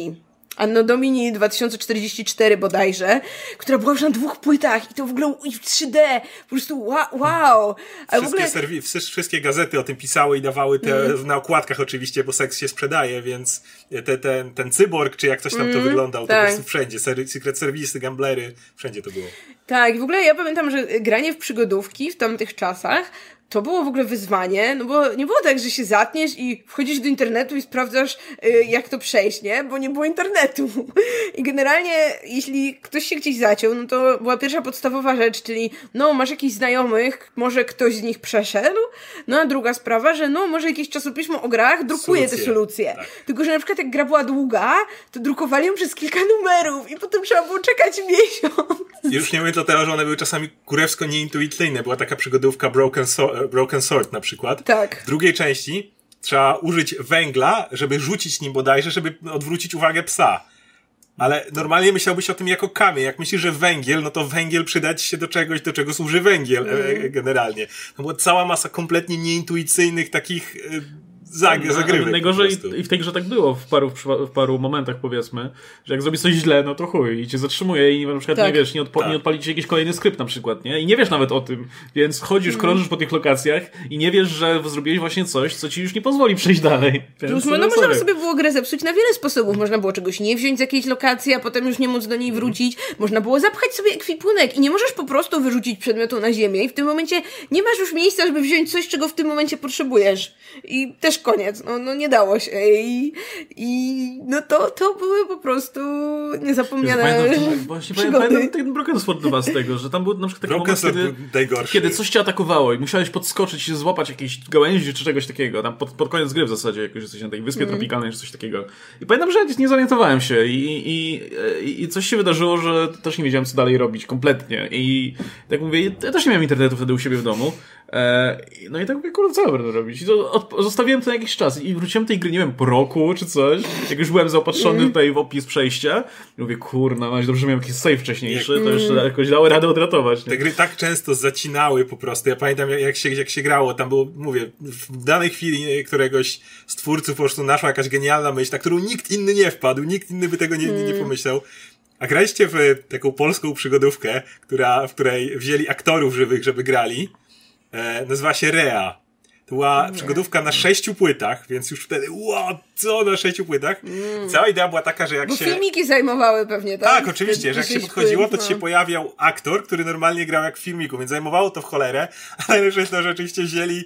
Anno Domini 2044 bodajże, która była już na dwóch płytach i to w ogóle i w 3D, po prostu wow, wow. Ale Wszystkie, ogóle... serwi- wszy- wszystkie gazety o tym pisały i dawały te Mm. na okładkach oczywiście, bo seks się sprzedaje, więc te, ten, ten cyborg, czy jak coś tam to wyglądał, to tak. po prostu wszędzie. Ser- Secret Service, Gamblery, wszędzie to było. Tak, w ogóle ja pamiętam, że granie w przygodówki w tamtych czasach to było w ogóle wyzwanie, no bo nie było tak, że się zatniesz i wchodzisz do internetu i sprawdzasz, y, jak to przejść, nie? Bo nie było internetu. I generalnie, jeśli ktoś się gdzieś zaciął, no to była pierwsza podstawowa rzecz, czyli no, masz jakichś znajomych, może ktoś z nich przeszedł, no a druga sprawa, że no, może jakieś czasopismo o grach drukuje te Solucje, solucje. tak. Tylko, że na przykład jak gra była długa, to drukowali ją przez kilka numerów i potem trzeba było czekać miesiąc. Już nie mówię o tego, że one były czasami kurewsko nieintuicyjne. Była taka przygodówka Broken, so- Broken Sword na przykład. Tak. W drugiej części trzeba użyć węgla, żeby rzucić nim bodajże, żeby odwrócić uwagę psa. Ale normalnie myślałbyś o tym jako kamień. Jak myślisz, że węgiel, no to węgiel przydać się do czegoś, do czego służy węgiel e, generalnie. No była cała masa kompletnie nieintuicyjnych takich e, zag- No, zagrywek. Najgorzej i w tej grze tak było w paru, w paru momentach powiedzmy, że jak zrobisz coś źle, no to chuj i cię zatrzymuje i na przykład Tak. nie wiesz, nie, odpo- Tak. nie odpali ci jakiś kolejny skrypt na przykład, nie? I nie wiesz nawet o tym, więc chodzisz, Mhm. krążysz po tych lokacjach i nie wiesz, że zrobiłeś właśnie coś, co ci już nie pozwoli przejść dalej. Więc, Plus, no, no, można sobie było grę zepsuć na wiele sposobów. Można było czegoś nie wziąć z jakiejś lokacji, a potem już nie móc do niej wrócić. Można było zapchać sobie ekwipunek i nie możesz po prostu wyrzucić przedmiotu na ziemię i w tym momencie nie masz już miejsca, żeby wziąć coś, czego w tym momencie potrzebujesz. I też koniec. No, no nie dało się. I, i no to, to były po prostu niezapomniane Pamiętam, ten- właśnie przygody. pamiętam ten Broken Sword chyba z tego, że tam był na przykład taki moment, kiedy, najgorszy. kiedy coś cię atakowało i musiałeś podskoczyć się złapać jakiejś gałęzi czy czegoś takiego, tam pod, pod koniec gry w zasadzie, jakoś jesteś na tej wyspie Mhm. tropikalnej czy coś takiego. I pamiętam, że nie zorientowałem się i, i, i, i coś się wydarzyło, że też nie wiedziałem co dalej robić kompletnie i tak mówię, ja też nie miałem internetu wtedy u siebie w domu. E, no i tak mówię, kurde, co ja będę robić? I to od, zostawiłem to na jakiś czas i wróciłem do tej gry, nie wiem, po roku czy coś, jak już byłem zaopatrzony tutaj w opis przejścia i mówię, kurna, no dobrze, miałem jakiś save wcześniejszy, to jeszcze jakoś dało radę odratować. Nie? Te gry tak często zacinały po prostu. Ja pamiętam, jak- się, jak się grało, tam było, mówię, w danej chwili któregoś z twórców po prostu naszła jakaś genialna myśl, na którą nikt inny nie wpadł, nikt inny by tego nie, nie, nie pomyślał. A graliście w taką polską przygodówkę, która, w której wzięli aktorów żywych, żeby grali. E, nazywa się Rea. To była przygodówka na sześciu płytach, więc już wtedy, wow, co na sześciu płytach? Cała idea była taka, że jak Bo się... filmiki zajmowały pewnie, tak? Tak, oczywiście, że jak się podchodziło, to no. ci się pojawiał aktor, który normalnie grał jak w filmiku, więc zajmowało to w cholerę, ale najlepsze jest to, że rzeczywiście wzięli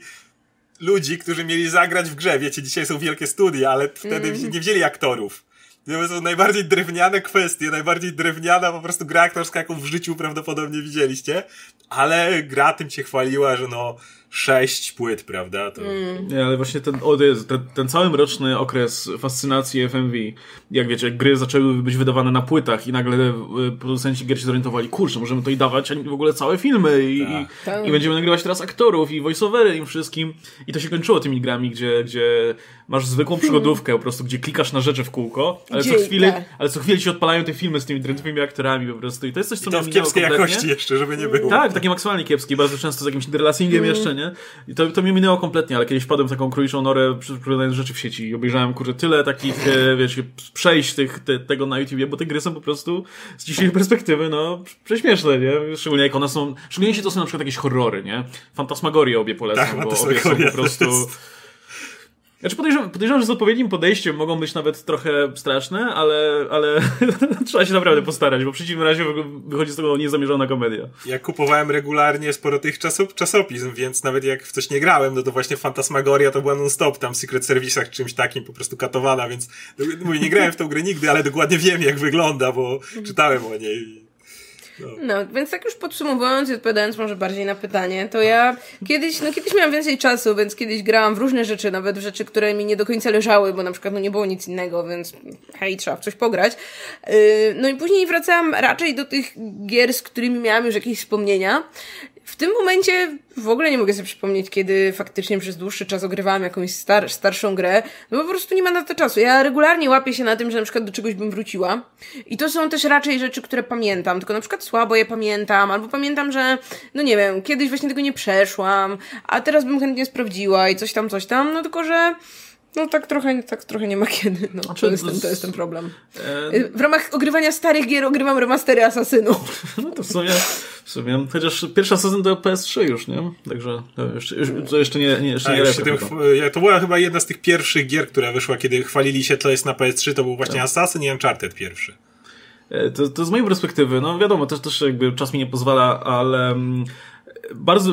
ludzi, którzy mieli zagrać w grze. Wiecie, dzisiaj są wielkie studia, ale wtedy Mm. nie wzięli aktorów. To są najbardziej drewniane kwestie, najbardziej drewniana po prostu gra aktorska, jaką w życiu prawdopodobnie widzieliście, ale gra tym się chwaliła, że no sześć płyt, prawda? To... Mm. Nie, ale właśnie ten, o ten, ten cały mroczny okres fascynacji FMV, jak wiecie, jak gry zaczęły być wydawane na płytach i nagle y, producenci gier się zorientowali, kurczę, możemy to i dawać, a w ogóle całe filmy i, i, Tak. i będziemy nagrywać teraz aktorów i voiceovery im wszystkim. I to się kończyło tymi grami, gdzie, gdzie masz zwykłą przygodówkę po prostu, gdzie klikasz na rzeczy w kółko, ale co chwilę, tak. ale co chwilę ci odpalają te filmy z tymi drętwymi aktorami po prostu i to jest coś, co I to mnie w minęło kiepskiej kompletnie. jakości jeszcze, żeby nie było. Tak, takie maksymalnie kiepskie, bardzo często z jakimś interlacingiem jeszcze, nie? I to, to mnie minęło kompletnie, ale kiedyś wpadłem w taką króliczą norę, przeglądając rzeczy w sieci i obejrzałem, kurczę, tyle takich, e, wiecie, przejść tych, te, tego na YouTubie, bo te gry są po prostu z dzisiejszej perspektywy, no, prześmieszne, nie? Szczególnie jak one są, szczególnie jeśli to są na przykład jakieś horrory, nie? Fantasmagorie obie polecam, Tak, bo obie są po prostu... jest- Znaczy podejrzewam, podejrzewam, że z odpowiednim podejściem mogą być nawet trochę straszne, ale, ale trzeba się naprawdę postarać, bo w przeciwnym razie wychodzi z tego niezamierzona komedia. Ja kupowałem regularnie sporo tych czasop czasopism, więc nawet jak w coś nie grałem, no to właśnie Fantasmagoria to była non-stop tam w Secret Service'ach czymś takim po prostu katowana, więc no, mówię, nie grałem w tą grę nigdy, ale dokładnie wiem jak wygląda, bo czytałem o niej. No, więc tak już podsumowując i odpowiadając może bardziej na pytanie, to ja kiedyś, no kiedyś miałam więcej czasu, więc kiedyś grałam w różne rzeczy, nawet w rzeczy, które mi nie do końca leżały, bo na przykład no nie było nic innego, więc hej, trzeba w coś pograć. Yy, no i później wracałam raczej do tych gier, z którymi miałam już jakieś wspomnienia. W tym momencie w ogóle nie mogę sobie przypomnieć, kiedy faktycznie przez dłuższy czas ogrywałam jakąś star starszą grę, no bo po prostu nie ma na to czasu. Ja regularnie łapię się na tym, że na przykład do czegoś bym wróciła i to są też raczej rzeczy, które pamiętam, tylko na przykład słabo je pamiętam, albo pamiętam, że no nie wiem, kiedyś właśnie tego nie przeszłam, a teraz bym chętnie sprawdziła i coś tam, coś tam, no tylko, że no tak trochę, tak trochę nie ma kiedy. No, to, jest ten, to jest ten problem. E... W ramach ogrywania starych gier ogrywam remastery Asasynów. No to w sumie, w sumie chociaż pierwszy Asasyn to PS3 już, nie? Także to jeszcze, to jeszcze nie, nie, jeszcze nie tym, To była chyba jedna z tych pierwszych gier, która wyszła, kiedy chwalili się, to jest na PS3, to był właśnie tak. Assassin i Uncharted pierwszy. E, to, to z mojej perspektywy, no wiadomo, też, też jakby czas mi nie pozwala, ale mm, bardzo,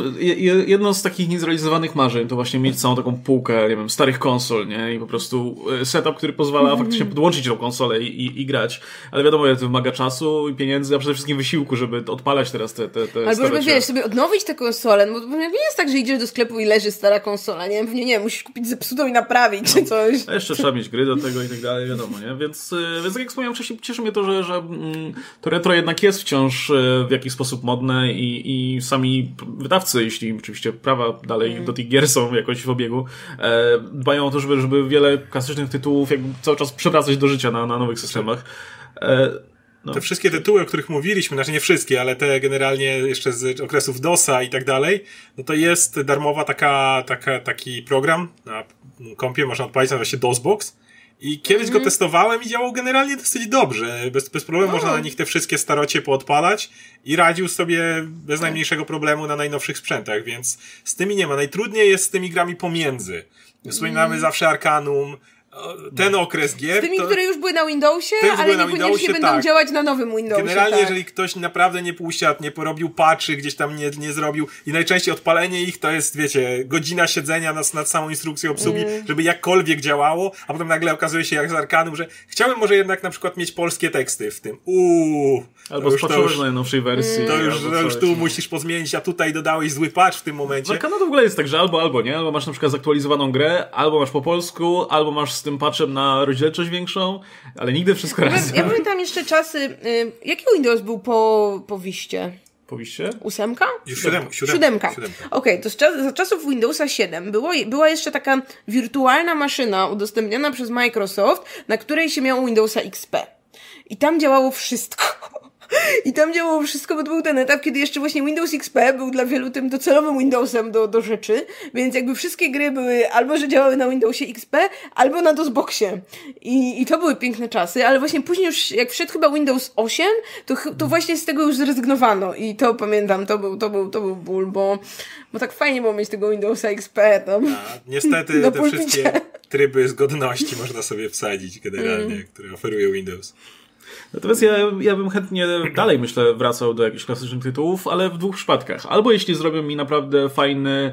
jedno z takich niezrealizowanych marzeń to właśnie mieć całą taką półkę, nie wiem, starych konsol, nie? I po prostu e, setup, który pozwala mm. faktycznie podłączyć tą konsolę i, i, i, grać. Ale wiadomo, ile to wymaga czasu i pieniędzy, a przede wszystkim wysiłku, żeby odpalać teraz te, te, te Albo żeby, wiesz, sobie odnowić tę konsolę, no bo nie jest tak, że idziesz do sklepu i leży stara konsola, nie? Pewnie nie, musisz kupić zepsutą i naprawić czy coś. A jeszcze trzeba mieć gry do tego i tak dalej, wiadomo, nie? Więc, e, więc tak jak wspomniałem wcześniej, cieszy mnie to, że, że mm, to retro jednak jest wciąż e, w jakiś sposób modne i, i sami wydawcy, jeśli oczywiście prawa dalej mm. do tych gier są jakoś w obiegu, e, dbają o to, żeby, żeby wiele klasycznych tytułów jakby cały czas przewracać do życia na, na nowych systemach. E, no. Te wszystkie tytuły, o których mówiliśmy, znaczy nie wszystkie, ale te generalnie jeszcze z okresów DOSa i tak dalej, no to jest darmowa taka, taka, taki program na kompie, można odpalić, nazywa się DOSBox i kiedyś mm. go mhm. testowałem i działał generalnie dosyć dobrze. Bez, bez problemu można na nich te wszystkie starocie poodpalać i radził sobie bez najmniejszego problemu na najnowszych sprzętach, więc z tymi nie ma. Najtrudniej jest z tymi grami pomiędzy. Wspominamy mm. zawsze Arkanum, ten okres gier. Z tymi, to, które już były na Windowsie, ale na niekoniecznie Windowsie, będą tak. działać na nowym Windowsie. Generalnie, tak. jeżeli ktoś naprawdę nie puścił, nie porobił patchy, gdzieś tam nie, nie zrobił i najczęściej odpalenie ich to jest, wiecie, godzina siedzenia nad, nad samą instrukcją obsługi, mm. żeby jakkolwiek działało, a potem nagle okazuje się jak z Arkanum, że chciałbym może jednak na przykład mieć polskie teksty w tym. Uuu. Albo spatchować na najnowszej wersji. To już, to już tu musisz pozmienić, a tutaj dodałeś zły patch w tym momencie. Arkanum to w ogóle jest tak, że albo, albo nie, albo masz na przykład zaktualizowaną grę, albo masz po polsku, albo masz z tym patchem na rozdzielczość większą, ale nigdy wszystko ja razem. Ja pamiętam jeszcze czasy, y, jaki Windows był po, po wiście? Po wiście? Ósemka? Siódemka. Siódemka. siódemka. Okej, okay, to czas, za czasów Windowsa 7 było, była jeszcze taka wirtualna maszyna udostępniona przez Microsoft, na której się miało Windowsa XP. I tam działało wszystko. I tam działało wszystko, bo to był ten etap, kiedy jeszcze właśnie Windows XP był dla wielu tym docelowym Windowsem do, do rzeczy, więc jakby wszystkie gry były albo, że działały na Windowsie XP, albo na DOSBoxie. I, I to były piękne czasy, ale właśnie później już, jak wszedł chyba Windows 8, to, to właśnie z tego już zrezygnowano i to pamiętam, to był, to był, to był ból, bo, bo tak fajnie było mieć tego Windowsa XP tam. A, niestety te wszystkie tryby zgodności można sobie wsadzić generalnie, mm. które oferuje Windows. Natomiast ja, ja bym chętnie dalej, myślę, wracał do jakichś klasycznych tytułów, ale w dwóch przypadkach. Albo jeśli zrobią mi naprawdę fajny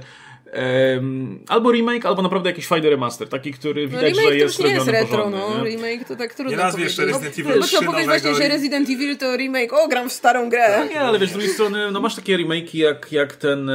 albo remake, albo naprawdę jakiś fajny remaster, taki, który no, widać, że jest to nie jest retro, porządny, no. Nie? Remake to tak trudno Nie nazwiesz jeszcze Resident Evil no, 3 no, powiedz właśnie, że Resident Evil to remake, o, gram w starą grę. No, nie, ale wiesz, z drugiej strony, no masz takie remake'i jak, jak ten, e,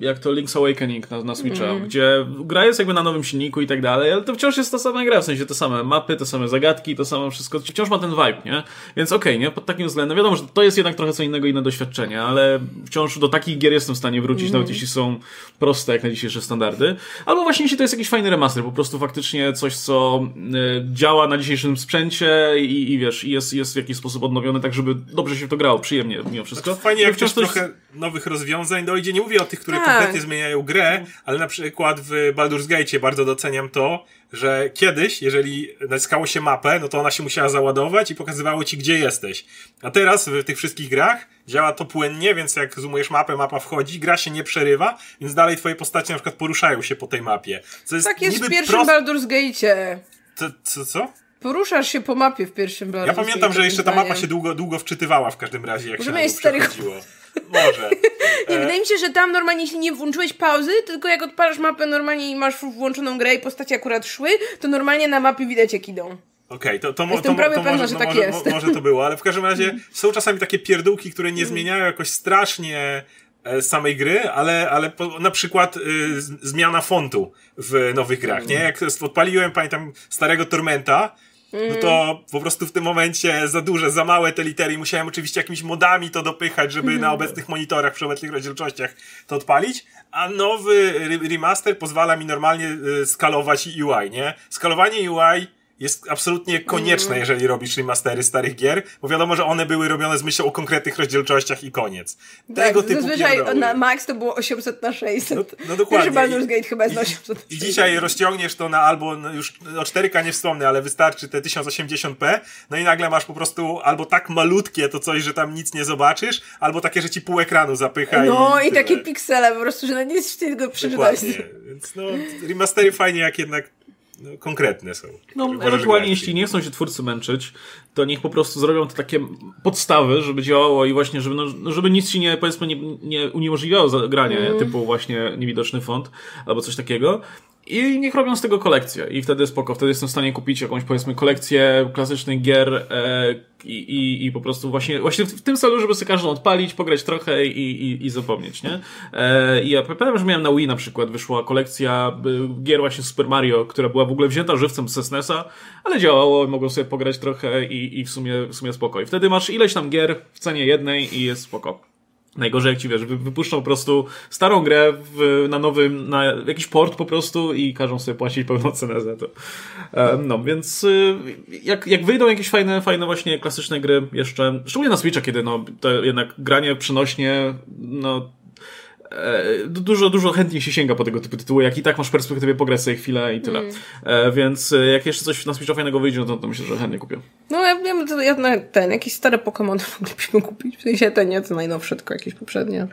jak to Link's Awakening na, na Switcha, mm. gdzie gra jest jakby na nowym silniku i tak dalej, ale to wciąż jest ta sama gra, w sensie te same mapy, te same zagadki, to samo wszystko, wciąż ma ten vibe, nie? Więc okej, okay, nie? Pod takim względem, wiadomo, że to jest jednak trochę co innego, inne doświadczenie, ale wciąż do takich gier jestem w stanie wrócić, mm. nawet jeśli są proste jak na dzisiejsze standardy. Albo właśnie jeśli to jest jakiś fajny remaster, po prostu faktycznie coś, co y, działa na dzisiejszym sprzęcie i, i wiesz, jest, jest w jakiś sposób odnowione, tak żeby dobrze się w to grało, przyjemnie mimo wszystko. Znaczy, fajnie, jak też coś... trochę nowych rozwiązań dojdzie. Nie mówię o tych, które tak. kompletnie zmieniają grę, ale na przykład w Baldur's Gate bardzo doceniam to, że kiedyś, jeżeli naciskało się mapę, no to ona się musiała załadować i pokazywało ci, gdzie jesteś. A teraz w tych wszystkich grach działa to płynnie, więc jak zoomujesz mapę, mapa wchodzi, gra się nie przerywa, więc dalej twoje postacie na przykład poruszają się po tej mapie. Co jest tak jest w pierwszym prost... Baldur's. Co, co, co? Poruszasz się po mapie w pierwszym Baldur's Ja pamiętam, że jeszcze ta mapa się długo, długo wczytywała w każdym razie, jak Może się na przechodziło. Może. Nie, wydaje mi się, że tam normalnie, jeśli nie włączyłeś pauzy, tylko jak odpalasz mapę normalnie i masz włączoną grę i postacie akurat szły, to normalnie na mapie widać jak idą. Okej, to, to, mo- to, prawie to pewna, może, że tak może, jest. mo- może to było, ale w każdym razie są czasami takie pierdółki, które nie zmieniają jakoś strasznie e, samej gry, ale, ale po, na przykład y, zmiana fontu w nowych grach, nie? Jak odpaliłem, pamiętam, starego Tormenta, no to po prostu w tym momencie za duże, za małe te litery musiałem oczywiście jakimiś modami to dopychać, żeby na obecnych monitorach przy obecnych rozdzielczościach to odpalić, a nowy re- remaster pozwala mi normalnie y, skalować UI, nie? Skalowanie UI jest absolutnie konieczne, jeżeli robisz remastery starych gier, bo wiadomo, że one były robione z myślą o konkretnych rozdzielczościach i koniec. Tego tak, typu zazwyczaj pierdoły. na max to było 800 na 600. No- no dokładnie. Pierwszy Baldur's I- Gate chyba jest na I, 800 na I 600. dzisiaj rozciągniesz to na albo no już o 4K nie wspomnę, ale wystarczy te 1080p, no i nagle masz po prostu albo tak malutkie to coś, że tam nic nie zobaczysz, albo takie, że ci pół ekranu zapycha No i tyle. takie piksele po prostu, że no nie jest w stanie tego przeczytać. Więc no, remastery fajnie jak jednak no, konkretne są. No, ewentualnie jeśli nie chcą się twórcy męczyć, to niech po prostu zrobią te takie podstawy, żeby działało i właśnie, żeby, no, żeby nic ci nie, powiedzmy, nie, nie uniemożliwiało zagranie, typu właśnie niewidoczny font albo coś takiego. I niech robią z tego kolekcję. I wtedy spoko, wtedy jestem w stanie kupić jakąś, powiedzmy, kolekcję klasycznych gier e, i, i, i po prostu właśnie, właśnie w, tym celu, żeby sobie każdą odpalić, pograć trochę i, i, i zapomnieć, nie? E, I ja pamiętam, że miałem na Wii na przykład, wyszła kolekcja gier właśnie Super Mario, która była w ogóle wzięta żywcem z SNES-a, ale działało, mogą sobie pograć trochę i, i w sumie, w sumie spoko. I wtedy masz ileś tam gier w cenie jednej i jest spoko. Najgorzej jak ci wiesz, wy- wypuszczą po prostu starą grę w, na nowym, na jakiś port po prostu i każą sobie płacić pełną cenę za to. No, więc y, jak, jak wyjdą jakieś fajne, fajne właśnie klasyczne gry jeszcze, szczególnie na Switcha, kiedy no, to jednak granie przenośnie, no, dużo, dużo chętniej się sięga po tego typu tytuły, jak i tak masz w perspektywie pograć sobie chwilę i tyle. E, więc e, jak jeszcze coś na Switcha fajnego wyjdzie, no to, to myślę, że chętnie kupię. No ja wiem, to ja ten, jakieś stare Pokémon moglibyśmy kupić. W sensie te nie, te najnowsze, tylko jakieś poprzednie.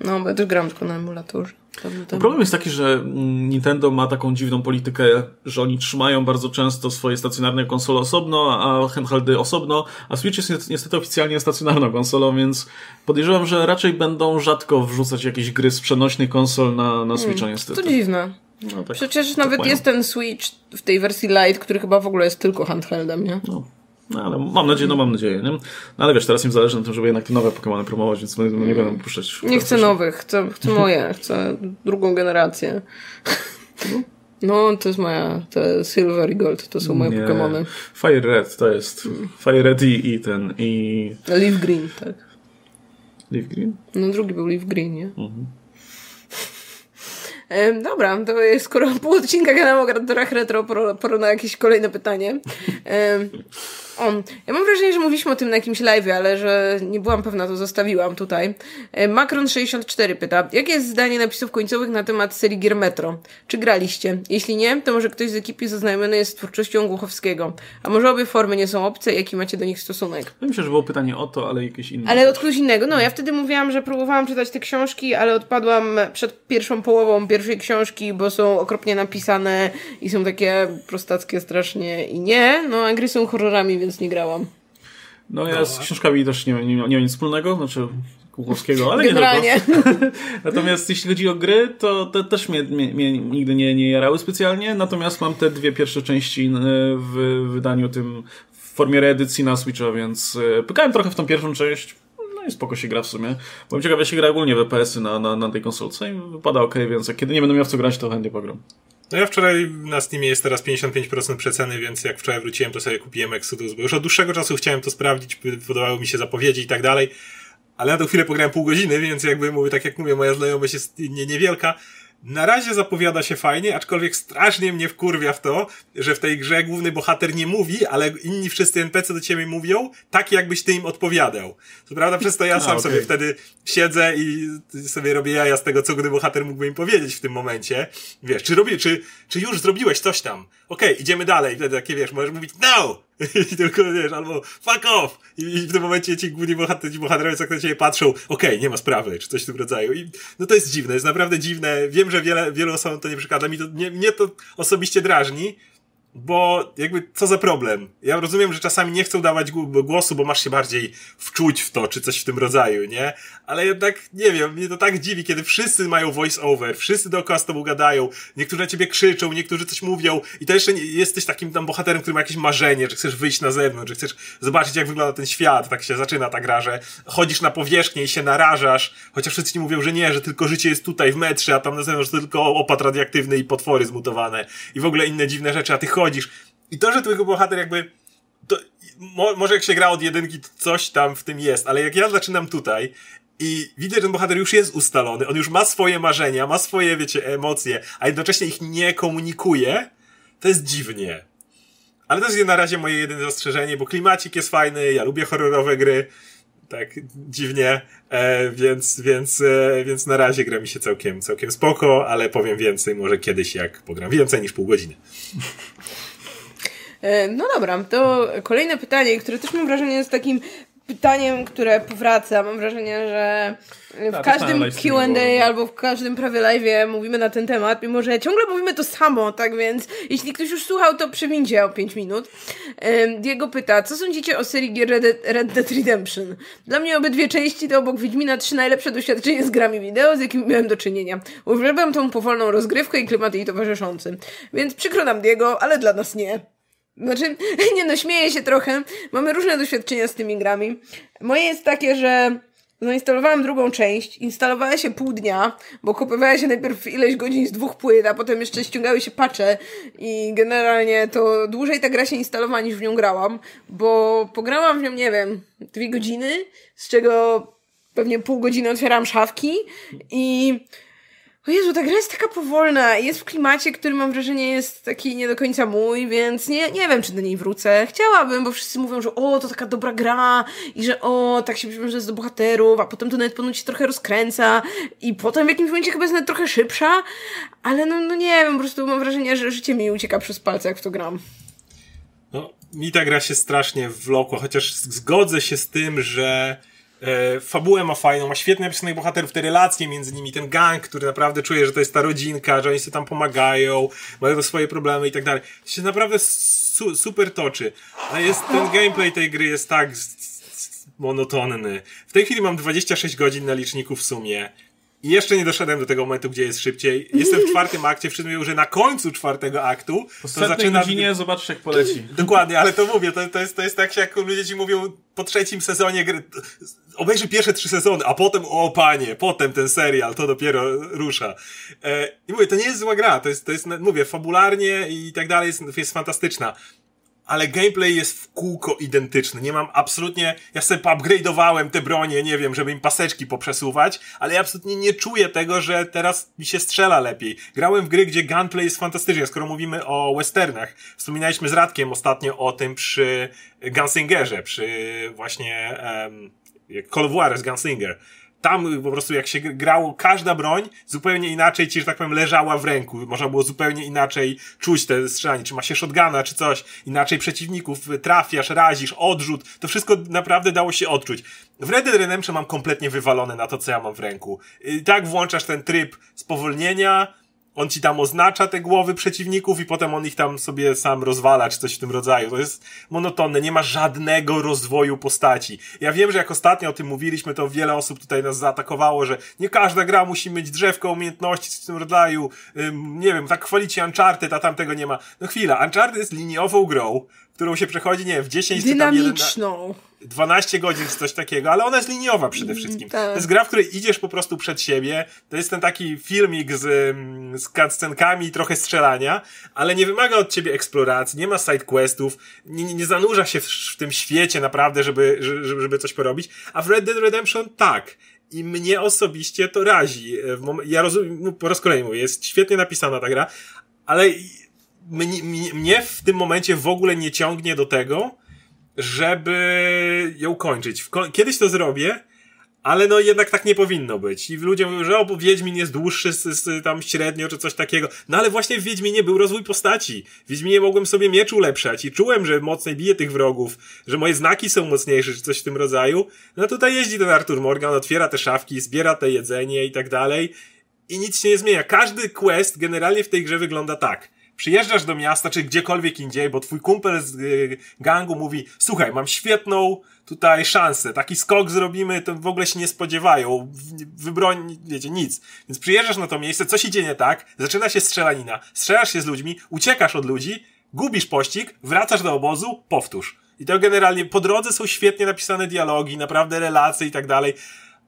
No, bo ja też gram tylko na emulatorze. Temu. Problem jest taki, że Nintendo ma taką dziwną politykę, że oni trzymają bardzo często swoje stacjonarne konsole osobno, a handheldy osobno, a Switch jest ni- niestety oficjalnie stacjonarną konsolą, więc podejrzewam, że raczej będą rzadko wrzucać jakieś gry z przenośnych konsol na, na Switcha niestety. To dziwne. No, tak, Przecież nawet jest ten Switch w tej wersji Lite, który chyba w ogóle jest tylko handheldem, nie? No. No, ale mam nadzieję, no mam nadzieję, nie? No, ale wiesz, teraz im zależy na tym, żeby jednak te nowe Pokémony promować, więc no, nie będę puszczać. Nie chcę nowych, chcę, chcę moje, chcę drugą generację. No, to jest moja, te Silver i Gold, to są moje Nie. Pokémony. Fire Red to jest. Fire Red i, i ten, i... Leaf Green, tak. Leaf Green? No drugi był Leaf Green, nie? Em, dobra, to jest, skoro pół odcinka gadam o retro, pora na jakieś kolejne pytanie. O, ja mam wrażenie, że mówiliśmy o tym na jakimś live, ale że nie byłam pewna, to zostawiłam tutaj. E, Macron64 pyta, jakie jest zdanie napisów końcowych na temat serii gier Metro? Czy graliście? Jeśli nie, to może ktoś z ekipy zaznajomiony jest z twórczością Głuchowskiego. A może obie formy nie są obce? Jaki macie do nich stosunek? Myślę, że było pytanie o to, ale jakieś inne. Ale od kogoś innego. No, ja wtedy mówiłam, że próbowałam czytać te książki, ale odpadłam przed pierwszą połową pierwszej książki, bo są okropnie napisane i są takie prostackie strasznie i nie. No, a gry są horrorami, więc nie grałam. No ja z książkami też nie, nie, nie mam nic wspólnego, znaczy Kuchowskiego, ale nie Generalnie. tylko. Natomiast jeśli chodzi o gry, to te też mnie, mnie, mnie nigdy nie, nie jarały specjalnie, natomiast mam te dwie pierwsze części e, w wydaniu tym w formie reedycji na Switcha, więc e, pykałem trochę w tą pierwszą część, no i spoko się gra w sumie. Byłem ciekaw, jak się gra ogólnie w EPS-y na, na, na tej konsolce i wypada ok, więc jak kiedy nie będę miał w co grać, to chętnie pogram. No ja wczoraj na Steamie jest teraz 55% przeceny, więc jak wczoraj wróciłem, to sobie kupiłem Exodus, bo już od dłuższego czasu chciałem to sprawdzić, podobały mi się zapowiedzi i tak dalej, ale na tą chwilę pograłem pół godziny, więc jakby mówię, tak jak mówię, moja znajomość jest nie, niewielka. Na razie zapowiada się fajnie, aczkolwiek strasznie mnie wkurwia w to, że w tej grze główny bohater nie mówi, ale inni wszyscy NPC do ciebie mówią, tak jakbyś ty im odpowiadał. Co prawda przez to ja sam okej. sobie wtedy siedzę i sobie robię jaja z tego, co główny bohater mógłby im powiedzieć w tym momencie. Wiesz, czy robię, czy, czy już zrobiłeś coś tam? Okej, idziemy dalej. Wtedy takie, wiesz, możesz mówić no! I tylko, wiesz, albo fuck off! I, i w tym momencie ci główni bohaterowie, bohaterowie tak na ciebie patrzą, okej, nie ma sprawy, czy coś w tym rodzaju. I no to jest dziwne, jest naprawdę dziwne. Wiem, że wiele, wielu osobom to nie przeszkadza, mi to, nie, mnie to osobiście drażni, bo jakby co za problem? Ja rozumiem, że czasami nie chcą dawać głosu, bo masz się bardziej wczuć w to, czy coś w tym rodzaju, nie? Ale jednak, nie wiem, mnie to tak dziwi, kiedy wszyscy mają voice over, wszyscy dookoła z tobą gadają, niektórzy na ciebie krzyczą, niektórzy coś mówią i to jeszcze nie, jesteś takim tam bohaterem, który ma jakieś marzenie, że chcesz wyjść na zewnątrz, że chcesz zobaczyć, jak wygląda ten świat, tak się zaczyna ta gra, że chodzisz na powierzchnię i się narażasz, chociaż wszyscy ci mówią, że nie, że tylko życie jest tutaj w metrze, a tam na zewnątrz tylko opad radioaktywny i potwory zmutowane i w ogóle inne dziwne rzeczy, a ty chodzisz. I to, że twój bohater jakby to, mo, może jak się gra od jedynki, to coś tam w tym jest, ale jak ja zaczynam tutaj i widzę, że ten bohater już jest ustalony, on już ma swoje marzenia, ma swoje, wiecie, emocje, a jednocześnie ich nie komunikuje, to jest dziwnie. Ale to jest na razie moje jedyne zastrzeżenie, bo klimacik jest fajny, ja lubię horrorowe gry, tak dziwnie, e, więc, więc, e, więc na razie gra mi się całkiem, całkiem spoko, ale powiem więcej może kiedyś, jak pogram więcej niż pół godziny. E, no dobra, to kolejne pytanie, które też mam wrażenie jest takim pytaniem, które powraca. Mam wrażenie, że w Ta, każdym Q&A albo w każdym prawie live mówimy na ten temat, mimo że ciągle mówimy to samo, tak więc jeśli ktoś już słuchał, to przewincie o 5 minut. Diego pyta, co sądzicie o serii gier Red, Red Dead Redemption? Dla mnie obydwie części to obok Wiedźmina trzy najlepsze doświadczenie z grami wideo, z jakimi miałem do czynienia. Uwielbiam tą powolną rozgrywkę i klimat jej towarzyszący. Więc przykro nam Diego, ale dla nas nie. Znaczy, nie no, śmieję się trochę. Mamy różne doświadczenia z tymi grami. Moje jest takie, że zainstalowałam drugą część, instalowała się pół dnia, bo kupowała się najpierw ileś godzin z dwóch płyt, a potem jeszcze ściągały się pacze i generalnie to dłużej ta gra się instalowała niż w nią grałam, bo pograłam w nią, nie wiem, dwie godziny, z czego pewnie pół godziny otwieram szafki i o Jezu, ta gra jest taka powolna jest w klimacie, który mam wrażenie jest taki nie do końca mój, więc nie, nie wiem, czy do niej wrócę. Chciałabym, bo wszyscy mówią, że o, to taka dobra gra i że o, tak się jest do bohaterów, a potem to nawet ponoć się trochę rozkręca i potem w jakimś momencie chyba jest nawet trochę szybsza, ale no, no nie wiem, po prostu mam wrażenie, że życie mi ucieka przez palce, jak w to gram. No, mi ta gra się strasznie wlokła, chociaż zgodzę się z tym, że E, fabułę ma fajną, ma świetnie napisanych bohaterów, te relacje między nimi, ten gang, który naprawdę czuje, że to jest ta rodzinka, że oni sobie tam pomagają, mają swoje problemy i tak dalej. To się naprawdę su super toczy. A jest, ten gameplay tej gry jest tak monotonny. W tej chwili mam 26 godzin na liczniku w sumie. I jeszcze nie doszedłem do tego momentu, gdzie jest szybciej. Jestem w czwartym akcie, wszyscy mówią, że na końcu czwartego aktu po to zaczyna... godzinie zobaczysz jak poleci. Dokładnie, ale to mówię, to, to, jest, to jest tak, jak ludzie ci mówią po trzecim sezonie gry, obejrzy pierwsze trzy sezony, a potem, o panie, potem ten serial, to dopiero rusza. E, I mówię, to nie jest zła gra, to jest, to jest mówię, fabularnie i tak dalej, jest, jest fantastyczna ale gameplay jest w kółko identyczny. Nie mam absolutnie, ja sobie upgrade'owałem te bronie, nie wiem, żeby im paseczki poprzesuwać, ale ja absolutnie nie czuję tego, że teraz mi się strzela lepiej. Grałem w gry, gdzie gunplay jest fantastyczny, skoro mówimy o westernach. Wspominaliśmy z Radkiem ostatnio o tym przy Gunsingerze, przy właśnie um, Call of Juarez Gunsinger tam po prostu jak się grało, każda broń zupełnie inaczej ci, że tak powiem, leżała w ręku. Można było zupełnie inaczej czuć te strzelanie, czy ma się shotguna, czy coś, inaczej przeciwników trafiasz, razisz, odrzut. To wszystko naprawdę dało się odczuć. W Red Dead Redemption mam kompletnie wywalone na to, co ja mam w ręku. I tak włączasz ten tryb spowolnienia, on ci tam oznacza te głowy przeciwników i potem on ich tam sobie sam rozwala, czy coś w tym rodzaju. To jest monotonne, nie ma żadnego rozwoju postaci. Ja wiem, że jak ostatnio o tym mówiliśmy, to wiele osób tutaj nas zaatakowało, że nie każda gra musi mieć drzewko umiejętności w tym rodzaju. nie wiem, tak chwalicie Uncharted, a tam tego nie ma. No chwila, Uncharted jest liniową grą, którą się przechodzi, nie wiem, w 10 Dynamiczną. 12 godzin czy coś takiego, ale ona jest liniowa przede wszystkim. Tak. To jest gra, w której idziesz po prostu przed siebie. To jest ten taki filmik z, mm, z cutscenkami i trochę strzelania, ale nie wymaga od ciebie eksploracji, nie ma sidequestów, nie, nie zanurza się w, w, tym świecie naprawdę, żeby, żeby, żeby coś porobić. A w Red Dead Redemption tak. I mnie osobiście to razi. Ja rozumiem, no, po raz kolejny mówię, jest świetnie napisana ta gra, ale mnie, mnie w tym momencie w ogóle nie ciągnie do tego, żeby ją kończyć. Kiedyś to zrobię, ale no jednak tak nie powinno być. I ludzie mówią, że o, Wiedźmin jest dłuższy z, z, tam średnio, czy coś takiego. No ale właśnie w Wiedźminie był rozwój postaci. W Wiedźminie mogłem sobie miecz ulepszać i czułem, że mocniej biję tych wrogów, że moje znaki są mocniejsze, czy coś w tym rodzaju. No tutaj jeździ ten Artur Morgan, otwiera te szafki, zbiera te jedzenie i tak dalej. I nic się nie zmienia. Każdy quest generalnie w tej grze wygląda tak Przyjeżdżasz do miasta, czy gdziekolwiek indziej, bo twój kumpel z y, gangu mówi, słuchaj, mam świetną tutaj szansę, taki skok zrobimy, to w ogóle się nie spodziewają, wybroń, wiecie, nic. Więc przyjeżdżasz na to miejsce, co się dzieje nie tak, zaczyna się strzelanina, strzelasz się z ludźmi, uciekasz od ludzi, gubisz pościg, wracasz do obozu, powtórz. I to generalnie po drodze są świetnie napisane dialogi, naprawdę relacje i tak dalej